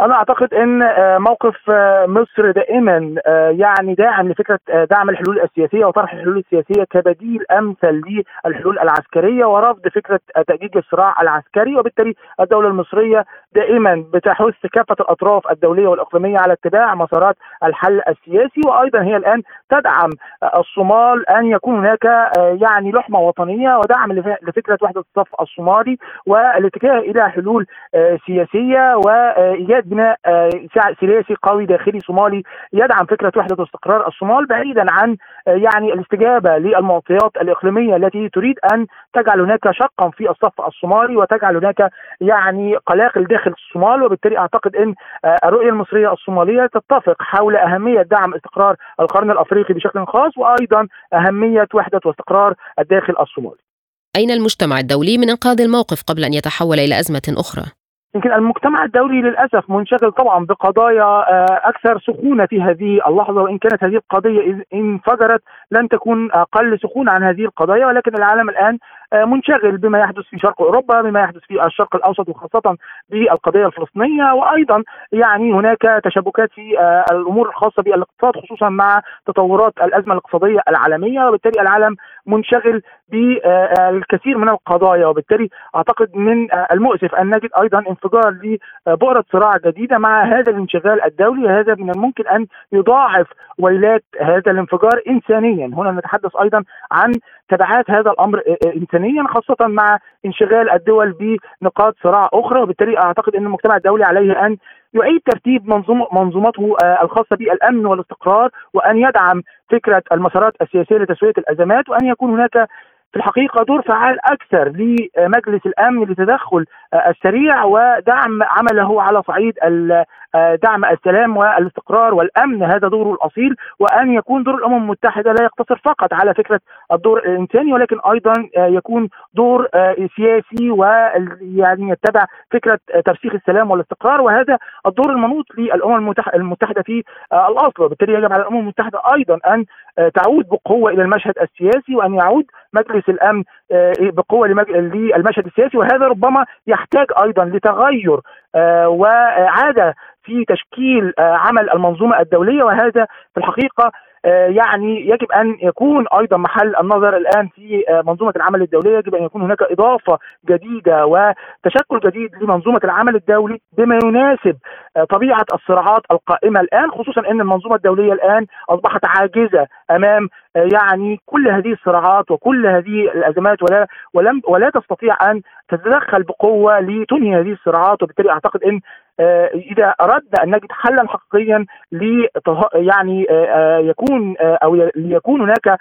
أنا أعتقد إن آه، موقف آه، مصر دائما آه، يعني داعم لفكرة دعم الحلول السياسية وطرح الحلول السياسية كبديل أمثل للحلول العسكرية ورفض فكرة تأجيج الصراع العسكري وبالتالي الدولة المصرية دائما بتحث كافة الأطراف الدولية والإقليمية على اتباع مسارات الحل السياسي وأيضا هي الآن تدعم الصومال أن يكون هناك يعني لحمة وطنية ودعم لفكرة وحدة الصف الصومالي والاتجاه إلى حلول سياسية وايجاد بناء آه، سياسي قوي داخلي صومالي يدعم فكرة وحدة واستقرار الصومال بعيدا عن آه، يعني الاستجابة للمعطيات الإقليمية التي تريد أن تجعل هناك شقا في الصف الصومالي وتجعل هناك يعني قلاقل داخل الصومال وبالتالي أعتقد إن آه، الرؤية المصرية الصومالية تتفق حول أهمية دعم استقرار القرن الأفريقي بشكل خاص وأيضا أهمية وحدة واستقرار الداخل الصومالي. أين المجتمع الدولي من إنقاذ الموقف قبل أن يتحول إلى أزمة أخرى؟ يمكن المجتمع الدولي للأسف منشغل طبعا بقضايا آه، أكثر سخونة في هذه اللحظة وإن كانت هذه القضية ان انفجرت لن تكون أقل سخونة عن هذه القضايا ولكن العالم الآن منشغل بما يحدث في شرق أوروبا بما يحدث في الشرق الأوسط وخاصة بالقضية الفلسطينية. وأيضا يعني هناك تشابكات في آه، الأمور الخاصة بالاقتصاد خصوصا مع تطورات الأزمة الاقتصادية العالمية. وبالتالي العالم منشغل بالكثير من القضايا. وبالتالي أعتقد من المؤسف أن نجد أيضا انفجار لبؤرة صراع جديدة مع هذا الانشغال الدولي. هذا من الممكن أن يضاعف ويلات هذا الانفجار انسانيا. هنا نتحدث أيضا عن تبعات هذا الأمر انسانيا خاصة مع انشغال الدول بنقاط صراع أخرى. وبالتالي أعتقد أن المجتمع الدولي عليه أن يعيد ترتيب منظوم منظومته آه، الخاصة بالأمن والاستقرار وأن يدعم فكرة المسارات السياسية لتسوية الأزمات وأن يكون هناك في الحقيقة دور فعال أكثر لمجلس الأمن لتدخل آه، السريع ودعم عمله على صعيد آه، دعم السلام والاستقرار والأمن. هذا دوره الأصيل وأن يكون دور الأمم المتحدة لا يقتصر فقط على فكرة الدور الإنساني ولكن أيضا آه، يكون دور سياسي ويعني يتبع فكرة ترسيخ السلام والاستقرار. وهذا الدور المنوط للأمم المتحدة في الأصل. وبالتالي يجب على الأمم المتحدة أيضا أن تعود بقوة إلى المشهد السياسي وأن يعود مجلس الأمن آه، بقوة للمشهد السياسي وهذا ربما يحتاج أيضا لتغير آه، واعاده في تشكيل آه، عمل المنظومة الدولية وهذا في الحقيقة آه، يعني يجب أن يكون أيضا محل النظر الآن في آه، منظومة العمل الدولية. يجب أن يكون هناك إضافة جديدة وتشكل جديد لمنظومة العمل الدولي بما يناسب آه، طبيعة الصراعات القائمة الآن خصوصا إن المنظومة الدولية الآن أصبحت عاجزة أمام يعني كل هذه الصراعات وكل هذه الأزمات ولا ولم ولا تستطيع أن تتدخل بقوة لتنهي هذه الصراعات وبالتالي أعتقد إن آه، إذا اردنا ان نجد حلا حقيقيا ل يعني آه، آه، يكون أو ليكون هناك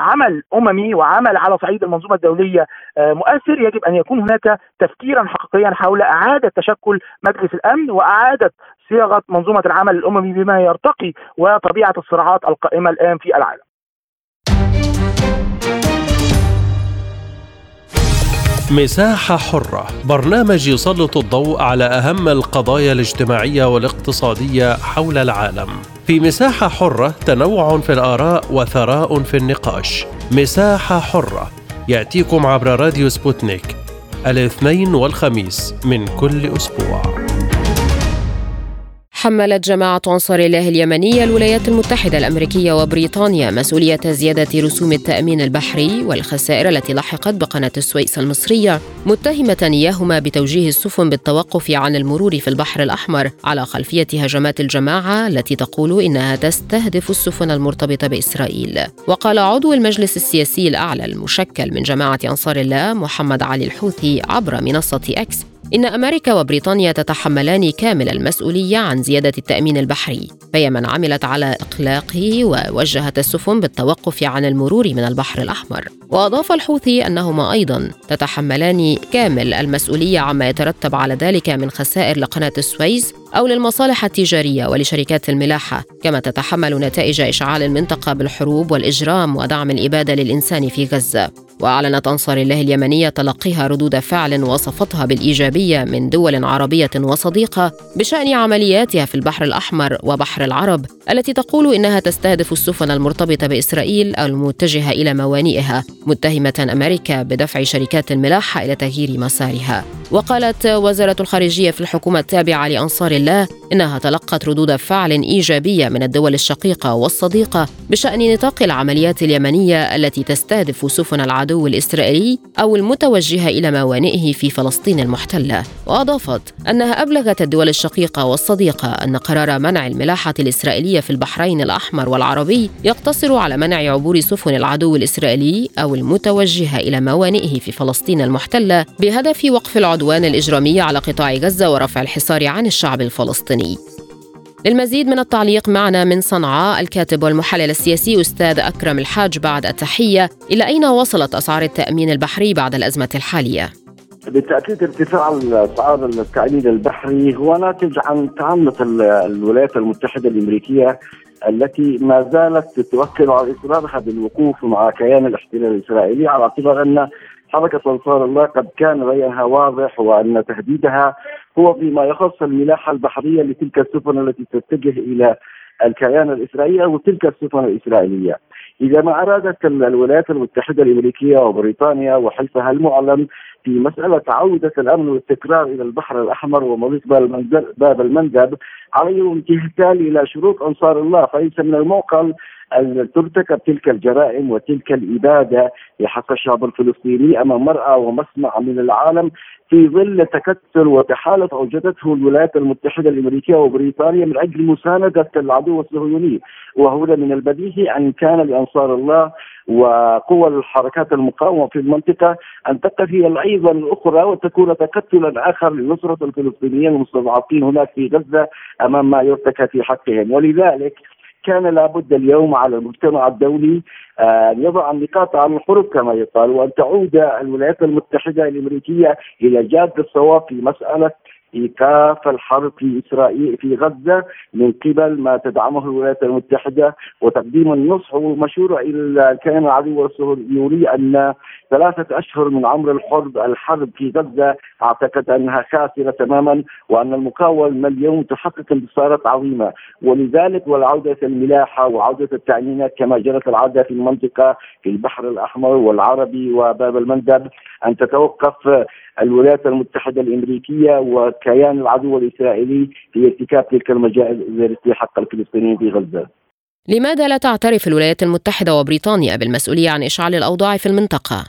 عمل أممي وعمل على صعيد المنظومة الدولية مؤثر يجب أن يكون هناك تفكيرا حقيقيا حول إعادة تشكل مجلس الأمن وإعادة صياغة منظومة العمل الأممي بما يرتقي وطبيعة الصراعات القائمة الآن في العالم. مساحة حرة. برنامج يسلط الضوء على أهم القضايا الاجتماعية والاقتصادية حول العالم. في مساحة حرة تنوع في الآراء وثراء في النقاش. مساحة حرة. يأتيكم عبر راديو سبوتنيك الاثنين والخميس من كل أسبوع. تحملت جماعة أنصار الله اليمنية الولايات المتحدة الأمريكية وبريطانيا مسؤولية زيادة رسوم التأمين البحري والخسائر التي لحقت بقناة السويس المصرية متهمة إياهما بتوجيه السفن بالتوقف عن المرور في البحر الأحمر على خلفية هجمات الجماعة التي تقول إنها تستهدف السفن المرتبطة بإسرائيل. وقال عضو المجلس السياسي الأعلى المشكل من جماعة أنصار الله محمد علي الحوثي عبر منصة أكس إن أمريكا وبريطانيا تتحملان كامل المسؤولية عن زيادة التأمين البحري فهي من عملت على إقلاقه ووجهت السفن بالتوقف عن المرور من البحر الأحمر. وأضاف الحوثي أنهما أيضا تتحملان كامل المسؤولية عما يترتب على ذلك من خسائر لقناة السويس أو للمصالح التجارية ولشركات الملاحة كما تتحمل نتائج إشعال المنطقة بالحروب والإجرام ودعم الإبادة للإنسان في غزة. وأعلنت أنصار الله اليمنية تلقيها ردود فعل وصفتها بالإيجابية من دول عربية وصديقة بشأن عملياتها في البحر الأحمر وبحر العرب التي تقول إنها تستهدف السفن المرتبطة بإسرائيل أو المتجهة إلى موانئها متهمة أمريكا بدفع شركات الملاحة إلى تغيير مسارها. وقالت وزارة الخارجية في الحكومة التابعة لأنصار الله إنها تلقت ردود فعل إيجابية من الدول الشقيقة والصديقة بشأن نطاق العمليات اليمنية التي تستهدف سفن العدو الإسرائيلي أو المتوجهة إلى موانئه في فلسطين المحتلة. وأضافت أنها أبلغت الدول الشقيقة والصديقة أن قرار منع الملاحة الإسرائيلية في البحرين الأحمر والعربي يقتصر على منع عبور سفن العدو الإسرائيلي أو المتوجهة إلى موانئه في فلسطين المحتلة بهدف وقف العدوان الإجرامي على قطاع غزة ورفع الحصار عن الشعب الفلسطيني. للمزيد من التعليق معنا من صنعاء الكاتب والمحلل السياسي أستاذ أكرم الحاج بعد التحية إلى أين وصلت أسعار التأمين البحري بعد الأزمة الحالية؟ بالتأكيد ارتفاع أسعار التأمين البحري هو ناتج عن تعنت الولايات المتحدة الأمريكية التي ما زالت توكل على اصرارها بالوقوف مع كيان الاحتلال الإسرائيلي على اعتبار أن حركة انصار الله قد كان رأيها واضح وأن تهديدها هو فيما يخص الملاحة البحرية لتلك السفن التي تتجه إلى الكيان الإسرائيلي وتلك السفن الإسرائيلية. إذا ما أرادت الولايات المتحدة الأمريكية وبريطانيا وحلفها المعلن في مسألة عودة الأمن والاستقرار إلى البحر الأحمر ومضيق باب المندب عليهم امتثال إلى شروط أنصار الله فليس من المعقل أن ترتكب تلك الجرائم وتلك الإبادة لحق الشعب الفلسطيني أمام مرأى ومسمع من العالم في ظل تكتل وتحالف أوجدته الولايات المتحدة الأمريكية وبريطانيا من أجل مساندة العدو الصهيوني. وهنا من البديهي أن كان لأنصار الله وقوى الحركات المقاومة في المنطقة. أن تقف هي أيضا الأخرى وتكون تكتلا آخر لنصرة الفلسطينيين المستضعفين هناك في غزة أمام ما يرتكب في حقهم. ولذلك كان لابد اليوم على المجتمع الدولي آه، أن يضع النقاط على الحروب كما يقال وأن تعود الولايات المتحدة الأمريكية إلى جاده الصواب في مسألة ايقاف الحرب في إسرائيل في غزة من قبل ما تدعمه الولايات المتحدة وتقديم النصح والمشوره إلى الكيان العدو الصهيوني أن ثلاثة أشهر من عمر الحرب الحرب في غزة أعتقد أنها خاسرة تماما وأن المقاومه اليوم تحقق انتصارات عظيمة. ولذلك والعودة الملاحة وعودة التامينات كما جرت العادة في المنطقة في البحر الأحمر والعربي وباب المندب أن تتوقف الولايات المتحدة الأمريكية وكيان العدو الإسرائيلي في ارتكاب تلك المجازر في حق الفلسطينيين في غزة. لماذا لا تعترف الولايات المتحدة وبريطانيا بالمسؤولية عن إشعال الأوضاع في المنطقة؟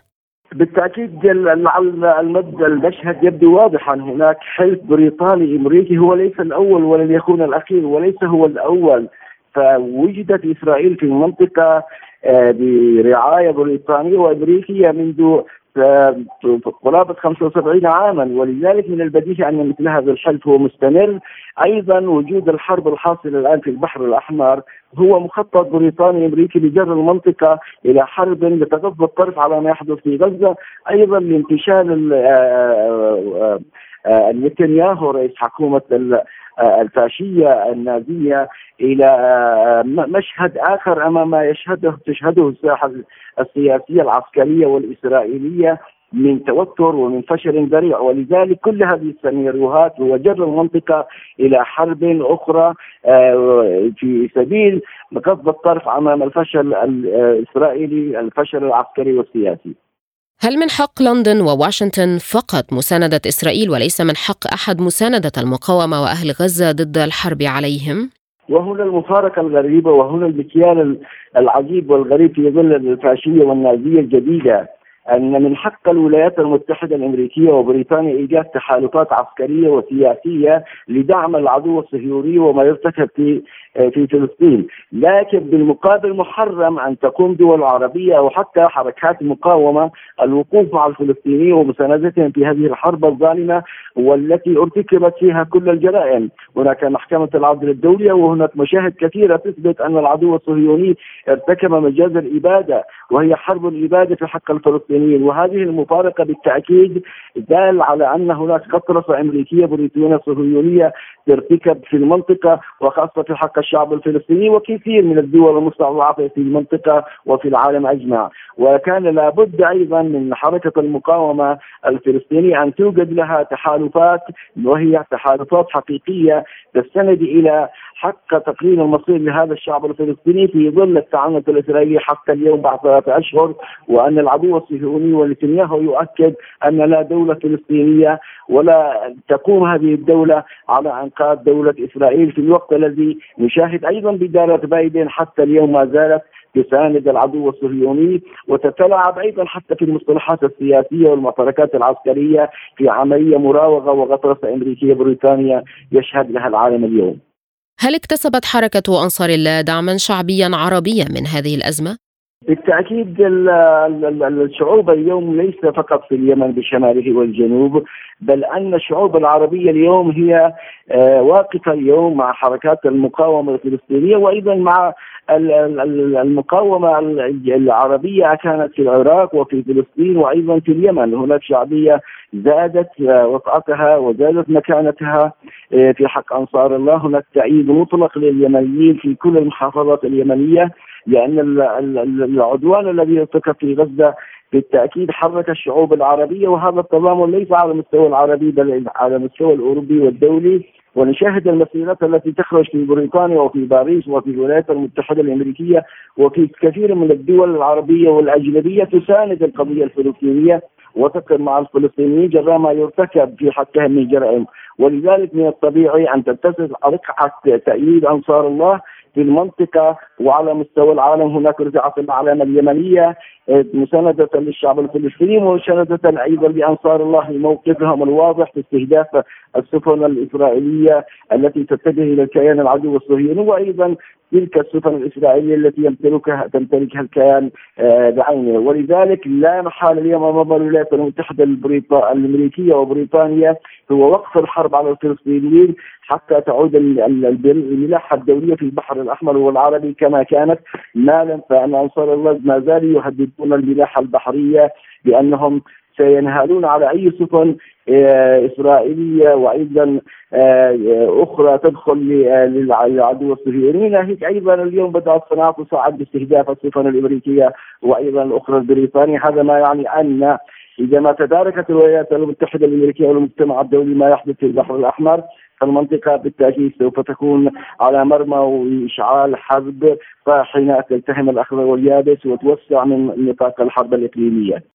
بالتأكيد المشهد يبدو واضحا هناك حلف بريطاني أمريكي هو ليس الأول ولن يكون الأخير وليس هو الأول فوجدت إسرائيل في المنطقة آه، برعاية بريطانية وأمريكية منذ قرابة 75 عاما ولذلك من البديهي أن مثل هذا الحلف هو مستمر. أيضا وجود الحرب الحاصلة الآن في البحر الأحمر هو مخطط بريطاني أمريكي لجر المنطقة إلى حرب لتغض الطرف على ما يحدث في غزة. أيضا لانتشال آه، آه، آه، نتنياهو رئيس حكومة الفاشية النازية إلى مشهد آخر أمام ما يشهده تشهده الساحة السياسية العسكرية والإسرائيلية من توتر ومن فشل ذريع ولذلك كل هذه السيناريوهات هو جر المنطقة إلى حرب أخرى آه، في سبيل قصد الطرف أمام الفشل الإسرائيلي الفشل العسكري والسياسي هل من حق لندن وواشنطن فقط مساندة إسرائيل وليس من حق أحد مساندة المقاومة وأهل غزة ضد الحرب عليهم؟ وهنا المفارقة الغريبة وهنا المكيال العجيب والغريب في ظل الفاشية والنازية الجديدة أن من حق الولايات المتحدة الأمريكية وبريطانيا إيجاد تحالفات عسكرية وسياسية لدعم العدو الصهيوني وما يرتكب في في فلسطين. لكن بالمقابل محرم أن تقوم دول عربية أو حتى حركات المقاومة الوقوف مع الفلسطينيين ومساندتهم في هذه الحرب الظالمة والتي ارتكبت فيها كل الجرائم. هناك محكمة العدل الدولية وهناك مشاهد كثيرة تثبت أن العدو الصهيوني ارتكب مجاز الإبادة وهي حرب الإبادة في حق الفلسطينيين. وهذه المفارقة بالتأكيد دال على أن هناك قطرة أمريكية بريطانية صهيونية ترتكب في المنطقة وخاصة في حق الشعب الفلسطيني وكثير من الدول المستضعفة في المنطقة وفي العالم أجمع. وكان لابد أيضا من حركة المقاومة الفلسطينية أن توجد لها تحالفات وهي تحالفات حقيقية تستند إلى حق تقرير المصير لهذا الشعب الفلسطيني في ظل التعنت الإسرائيلي حتى اليوم بعد ثلاثة أشهر وأن العدو الصهيوني ونتنياهو يؤكد أن لا دولة فلسطينية ولا تقوم هذه الدولة على أنقاذ دولة إسرائيل في الوقت الذي نشاهد أيضا بداله بايدن حتى اليوم ما زالت تساند العدو الصهيوني وتتلاعب أيضا حتى في المصطلحات السياسية والمعتركات العسكرية في عملية مراوغة وغطرسه أمريكية بريطانيا يشهد لها العالم اليوم. هل اكتسبت حركة أنصار الله دعما شعبيا عربيا من هذه الأزمة؟ بالتأكيد الشعوب اليوم ليس فقط في اليمن بشماله والجنوب بل أن الشعوب العربية اليوم هي آه، واقفة اليوم مع حركات المقاومة الفلسطينية وأيضا مع المقاومة العربية كانت في العراق وفي فلسطين وأيضا في اليمن. هناك شعبية زادت وطأتها وزادت مكانتها آه، في حق أنصار الله. هناك تأييد مطلق لليمنيين في كل المحافظات اليمنية لأن العدوان الذي ارتكب في غزة بالتأكيد حرك الشعوب العربية. وهذا التضامن ليس على المستوى العربي بل على المستوى الأوروبي والدولي. ونشاهد المسيرات التي تخرج في بريطانيا وفي باريس وفي الولايات المتحدة الأمريكية وفي كثير من الدول العربية والأجنبية تساند القضية الفلسطينية وتقر مع الفلسطينيين جراء ما يرتكب في حقهم من جرائم. ولذلك من الطبيعي أن تتسع رقعة تأييد أنصار الله في المنطقة وعلى مستوى العالم. هناك رجعت العلامة اليمنية آه، مساندة للشعب الفلسطيني ومساندة أيضا لأنصار الله. لموقفهم الواضح في استهداف السفن الإسرائيلية التي تتجه إلى الكيان العدو الصهيوني. وأيضا تلك السفن الإسرائيلية التي يمتلكها تمتلكها الكيان آه، بعينه. ولذلك لا محال اليوم أمام الولايات المتحدة الأمريكية وبريطانيا هو وقف الحرب على الفلسطينيين حتى تعود الملاحة الدولية في البحر الأحمر والعربي كما كانت. مالا فأن أنصار الله ما زالوا يهددون الملاحة البحرية بأنهم سينهالون على أي سفن آه، إسرائيلية وأيضا آه، أخرى تدخل للعدو الصهيوني ناهيك أيضا اليوم بدأت صناعة تصعد باستهداف السفن الأمريكية وأيضا الأخرى البريطانية. هذا ما يعني أن إذا ما تداركت الولايات المتحدة الأمريكية والمجتمع الدولي ما يحدث في البحر الأحمر فالمنطقة بالتأكيد سوف تكون على مرمى وإشعال حرب فحين تلتهم الأخضر واليابس وتوسع من نطاق الحرب الإقليمية.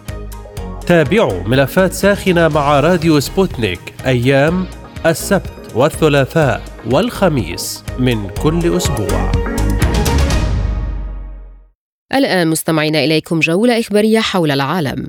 تابعوا ملفات ساخنة مع راديو سبوتنيك أيام السبت والثلاثاء والخميس من كل أسبوع. الآن مستمعين إليكم جولة إخبارية حول العالم.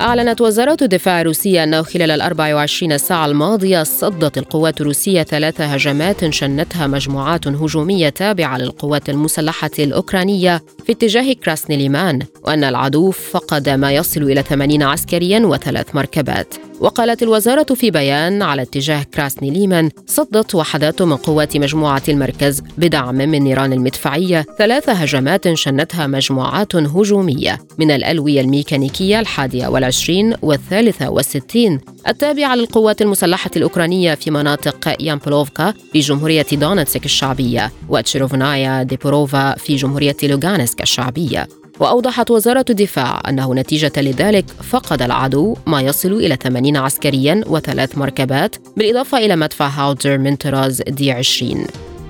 أعلنت وزارة الدفاع الروسية أنه خلال ال 24 ساعة الماضية صدت القوات الروسية ثلاث هجمات شنتها مجموعات هجومية تابعة للقوات المسلحة الأوكرانية في اتجاه كراسنيليمان وأن العدو فقد ما يصل إلى 80 عسكريا وثلاث مركبات. وقالت الوزارة في بيان على اتجاه كراسني ليمان صدت وحدات من قوات مجموعة المركز بدعم من نيران المدفعية ثلاث هجمات شنتها مجموعات هجومية من الألوية الميكانيكية الحادية والعشرين والثالثة والستين. التابعة للقوات المسلحة الأوكرانية في مناطق يامبولوفكا في جمهورية دونتسك الشعبية وتشيرفونايا ديبروفا في جمهورية لوغانسك الشعبية. وأوضحت وزارة الدفاع أنه نتيجة لذلك فقد العدو ما يصل إلى 80 عسكريا وثلاث مركبات بالإضافة إلى مدفع هاوتزر من طراز دي 20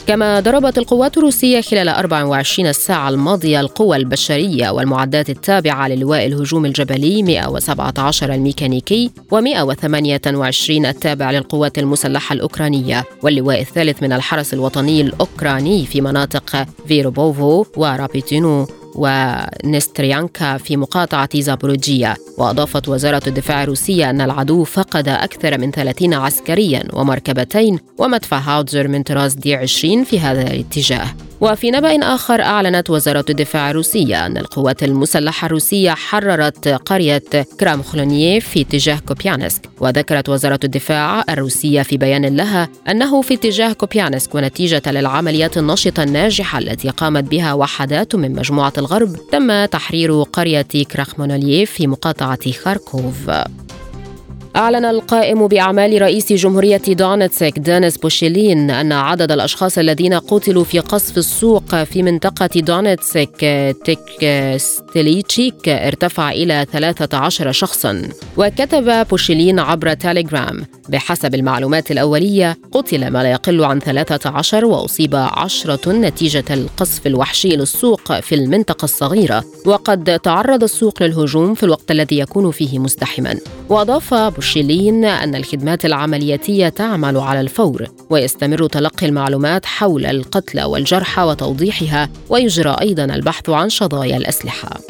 كما ضربت القوات الروسية خلال 24 ساعة الماضية القوى البشرية والمعدات التابعة للواء الهجوم الجبلي 117 الميكانيكي و128 التابع للقوات المسلحة الأوكرانية واللواء الثالث من الحرس الوطني الأوكراني في مناطق فيربوفو ورابوتينو ونستيريانكا في مقاطعة زابروجيا وأضافت وزارة الدفاع الروسية أن العدو فقد أكثر من 30 عسكريا ومركبتين ومدفع هاوتزر من طراز دي 20 في هذا الاتجاه. وفي نبأ آخر أعلنت وزارة الدفاع الروسية أن القوات المسلحة الروسية حررت قرية كراخمالنويه في اتجاه كوبيانسك. وذكرت وزارة الدفاع الروسية في بيان لها أنه في اتجاه كوبيانسك ونتيجة للعمليات النشطة الناجحة التي قامت بها وحدات من مجموعة الغرب تم تحرير قرية كراخمالنويه في مقاطعة خاركوف. أعلن القائم بأعمال رئيس جمهورية دونتسك دينيس بوشيلين أن عدد الأشخاص الذين قتلوا في قصف السوق في منطقة دونتسك تيكستيلشيك ارتفع إلى 13 شخصا. وكتب بوشيلين عبر تيليجرام بحسب المعلومات الأولية قتل ما لا يقل عن 13 وأصيب عشرة نتيجة القصف الوحشي للسوق في المنطقة الصغيرة. وقد تعرض السوق للهجوم في الوقت الذي يكون فيه مزدحما وأضاف بوشيلين أن الخدمات العملياتية تعمل على الفور ويستمر تلقي المعلومات حول القتلى والجرحى وتوضيحها ويجرى أيضا البحث عن شظايا الأسلحة.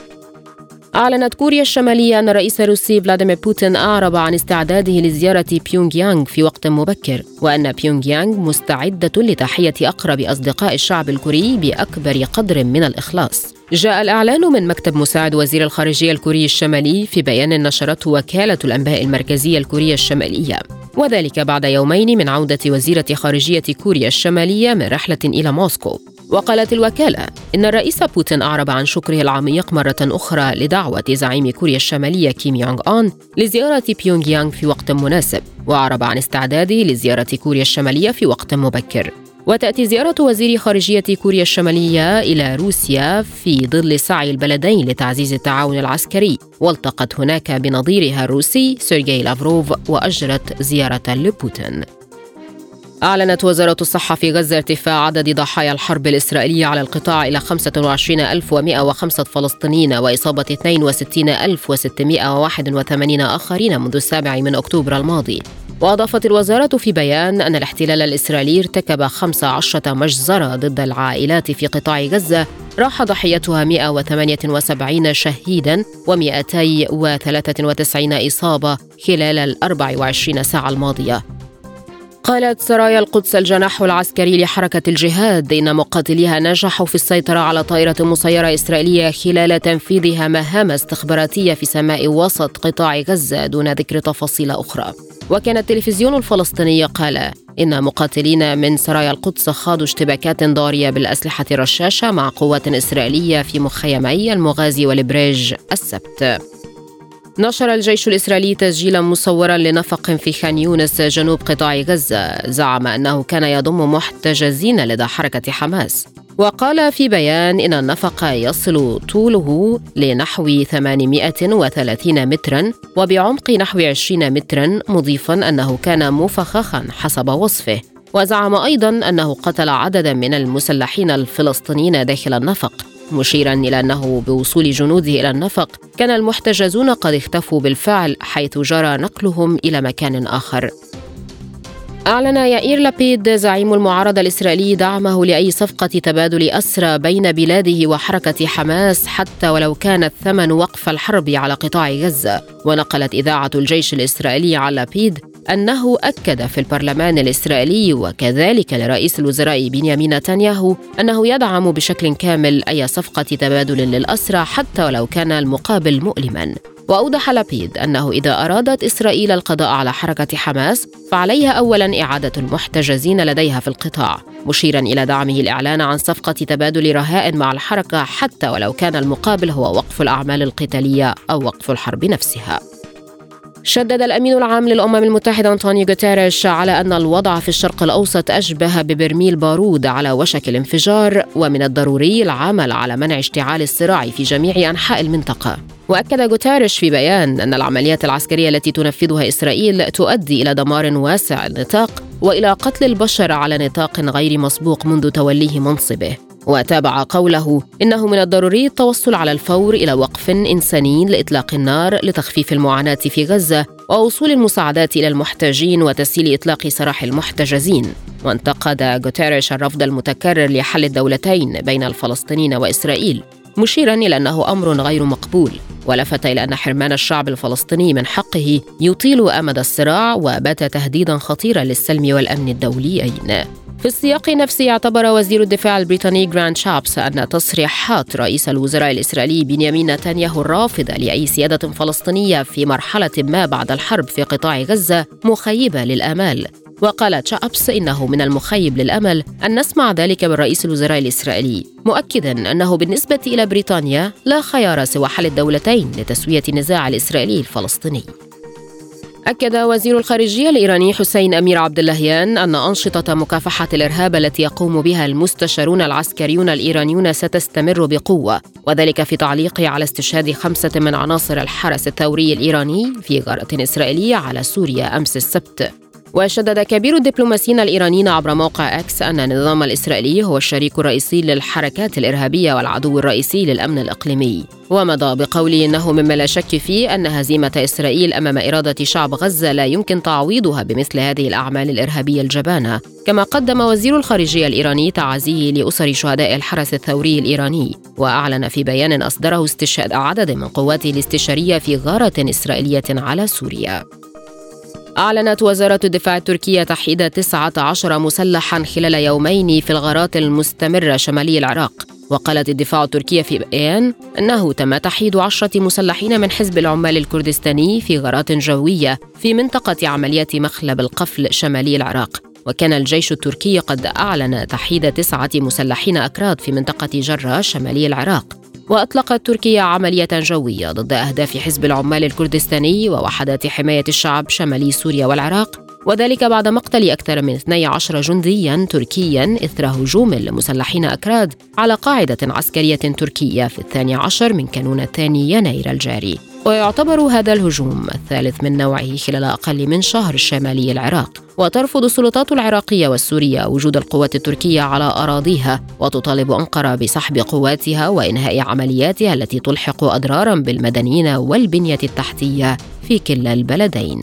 أعلنت كوريا الشمالية أن الرئيس الروسي فلاديمير بوتين أعرب عن استعداده لزيارة بيونغ يانغ في وقت مبكر وأن بيونغ يانغ مستعدة لتحية أقرب أصدقاء الشعب الكوري بأكبر قدر من الإخلاص. جاء الإعلان من مكتب مساعد وزير الخارجية الكوري الشمالي في بيان نشرته وكالة الأنباء المركزية الكورية الشمالية. وذلك بعد يومين من عودة وزيرة خارجية كوريا الشمالية من رحلة إلى موسكو. وقالت الوكالة إن الرئيس بوتين أعرب عن شكره العميق مرة أخرى لدعوة زعيم كوريا الشمالية كيم يونغ أون لزيارة بيونغ يانغ في وقت مناسب وأعرب عن استعداده لزيارة كوريا الشمالية في وقت مبكر. وتأتي زيارة وزير خارجية كوريا الشمالية إلى روسيا في ظل سعي البلدين لتعزيز التعاون العسكري. والتقت هناك بنظيرها الروسي سيرجي لافروف وأجرت زيارة لبوتين. أعلنت وزارة الصحة في غزة ارتفاع عدد ضحايا الحرب الإسرائيلية على القطاع إلى 25105 فلسطينيين وإصابة 62681 آخرين منذ السابع من أكتوبر الماضي. وأضافت الوزارة في بيان أن الاحتلال الإسرائيلي ارتكب 15 مجزرة ضد العائلات في قطاع غزة راح ضحيتها 178 شهيدا و293 إصابة خلال ال 24 ساعة الماضية. قالت سرايا القدس الجناح العسكري لحركة الجهاد إن مقاتليها نجحوا في السيطرة على طائرة مسيرة إسرائيلية خلال تنفيذها مهام استخباراتية في سماء وسط قطاع غزة دون ذكر تفاصيل أخرى. وكان التلفزيون الفلسطيني قال إن مقاتلين من سرايا القدس خاضوا اشتباكات ضارية بالأسلحة الرشاشة مع قوات إسرائيلية في مخيمي المغازي والبريج السبت. نشر الجيش الإسرائيلي تسجيلا مصورا لنفق في خان يونس جنوب قطاع غزة. زعم أنه كان يضم محتجزين لدى حركة حماس. وقال في بيان إن النفق يصل طوله لنحو 830 مترا وبعمق نحو 20 مترا مضيفا أنه كان مفخخا حسب وصفه. وزعم أيضا أنه قتل عددا من المسلحين الفلسطينيين داخل النفق. مشيرا إلى أنه بوصول جنوده إلى النفق كان المحتجزون قد اختفوا بالفعل حيث جرى نقلهم إلى مكان آخر. أعلن يائير لابيد زعيم المعارضة الإسرائيلي دعمه لأي صفقة تبادل أسرى بين بلاده وحركة حماس حتى ولو كان الثمن وقف الحرب على قطاع غزة. ونقلت إذاعة الجيش الإسرائيلي عن لابيد أنه أكد في البرلمان الإسرائيلي وكذلك لرئيس الوزراء بنيامين نتنياهو أنه يدعم بشكل كامل أي صفقة تبادل للأسرى حتى ولو كان المقابل مؤلما. وأوضح لابيد أنه إذا أرادت إسرائيل القضاء على حركة حماس فعليها اولا إعادة المحتجزين لديها في القطاع مشيرا إلى دعمه الإعلان عن صفقة تبادل رهائن مع الحركة حتى ولو كان المقابل هو وقف الأعمال القتالية أو وقف الحرب نفسها. شدد الأمين العام للأمم المتحدة أنطونيو غوتيريش على أن الوضع في الشرق الأوسط أشبه ببرميل بارود على وشك الانفجار ومن الضروري العمل على منع اشتعال الصراع في جميع أنحاء المنطقة. وأكد غوتيريش في بيان أن العمليات العسكرية التي تنفذها إسرائيل تؤدي إلى دمار واسع النطاق وإلى قتل البشر على نطاق غير مسبوق منذ توليه منصبه. وتابع قوله إنه من الضروري التوصل على الفور إلى وقف إنساني لإطلاق النار لتخفيف المعاناة في غزة ووصول المساعدات إلى المحتاجين وتسهيل إطلاق سراح المحتجزين. وانتقد غوتيريش الرفض المتكرر لحل الدولتين بين الفلسطينيين وإسرائيل. مشيرا إلى أنه أمر غير مقبول ولفت إلى أن حرمان الشعب الفلسطيني من حقه يطيل أمد الصراع وبات تهديدا خطيرا للسلم والأمن الدوليين. في السياق نفسه اعتبر وزير الدفاع البريطاني جراند شابس أن تصريحات رئيس الوزراء الإسرائيلي بنيامين نتنياهو الرافضة لأي سيادة فلسطينية في مرحلة ما بعد الحرب في قطاع غزة مخيبة للآمال. وقال تشابس إنه من المخيب للأمل أن نسمع ذلك من رئيس الوزراء الإسرائيلي مؤكدا أنه بالنسبة إلى بريطانيا لا خيار سوى حل الدولتين لتسوية النزاع الإسرائيلي الفلسطيني. أكد وزير الخارجية الإيراني حسين أمير عبد اللهيان أن أنشطة مكافحة الإرهاب التي يقوم بها المستشارون العسكريون الإيرانيون ستستمر بقوة وذلك في تعليقه على استشهاد خمسة من عناصر الحرس الثوري الإيراني في غارة إسرائيلية على سوريا أمس السبت. وشدد كبير الدبلوماسيين الإيرانيين عبر موقع أكس أن النظام الإسرائيلي هو الشريك الرئيسي للحركات الإرهابية والعدو الرئيسي للأمن الإقليمي. ومضى بقوله إنه مما لا شك فيه أن هزيمة إسرائيل أمام إرادة شعب غزة لا يمكن تعويضها بمثل هذه الأعمال الإرهابية الجبانة. كما قدم وزير الخارجية الإيراني تعازيه لأسر شهداء الحرس الثوري الإيراني وأعلن في بيان أصدره استشهاد عدد من قواته الاستشارية في غارة إسرائيلية على سوريا. أعلنت وزارة الدفاع التركية تحييد 19 مسلحا خلال يومين في الغارات المستمرة شمالي العراق. وقالت الدفاع التركية في بيان أنه تم تحييد عشرة مسلحين من حزب العمال الكردستاني في غارات جوية في منطقة عمليات مخلب القفل شمالي العراق. وكان الجيش التركي قد أعلن تحييد تسعة مسلحين أكراد في منطقة جرة شمالي العراق. وأطلقت تركيا عملية جوية ضد أهداف حزب العمال الكردستاني ووحدات حماية الشعب شمالي سوريا والعراق وذلك بعد مقتل أكثر من 12 جنديا تركيا إثر هجوم لمسلحين أكراد على قاعدة عسكرية تركية في الثاني عشر من كانون الثاني يناير الجاري. ويعتبر هذا الهجوم الثالث من نوعه خلال أقل من شهر شمالي العراق. وترفض السلطات العراقية والسورية وجود القوات التركية على أراضيها وتطالب أنقرة بسحب قواتها وإنهاء عملياتها التي تلحق أضرارا بالمدنيين والبنية التحتية في كلا البلدين.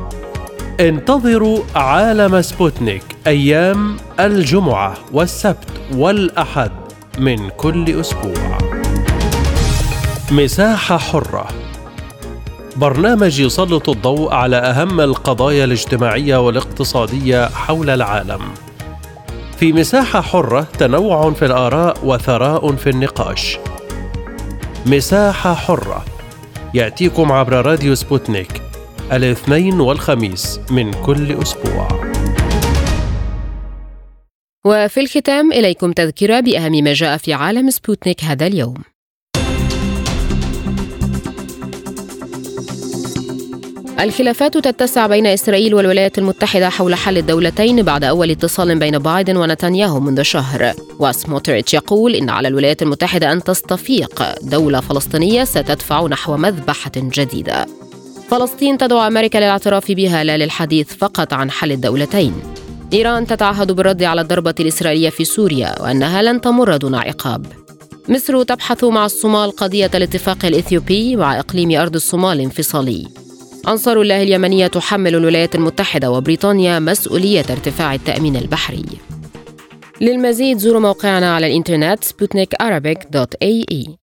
انتظروا عالم سبوتنيك أيام الجمعة والسبت والأحد من كل أسبوع. مساحة حرة برنامج يسلط الضوء على أهم القضايا الاجتماعية والاقتصادية حول العالم. في مساحة حرة تنوع في الآراء وثراء في النقاش. مساحة حرة يأتيكم عبر راديو سبوتنيك الاثنين والخميس من كل أسبوع. وفي الختام إليكم تذكرة بأهم ما جاء في عالم سبوتنيك هذا اليوم. الخلافات تتسع بين إسرائيل والولايات المتحدة حول حل الدولتين بعد أول اتصال بين بايدن ونتنياهو منذ شهر. وسموتريتش يقول إن على الولايات المتحدة أن تستفيق دولة فلسطينية ستدفع نحو مذبحة جديدة. فلسطين تدعو أمريكا للاعتراف بها لا للحديث فقط عن حل الدولتين. إيران تتعهد بالرد على الضربة الإسرائيلية في سوريا وأنها لن تمر دون عقاب. مصر تبحث مع الصومال قضية الاتفاق الإثيوبي مع إقليم أرض الصومال انفصالي. أنصار الله اليمنية تحمل الولايات المتحدة وبريطانيا مسؤولية ارتفاع التأمين البحري. للمزيد زوروا موقعنا على الإنترنت سبوتنيك dot ae.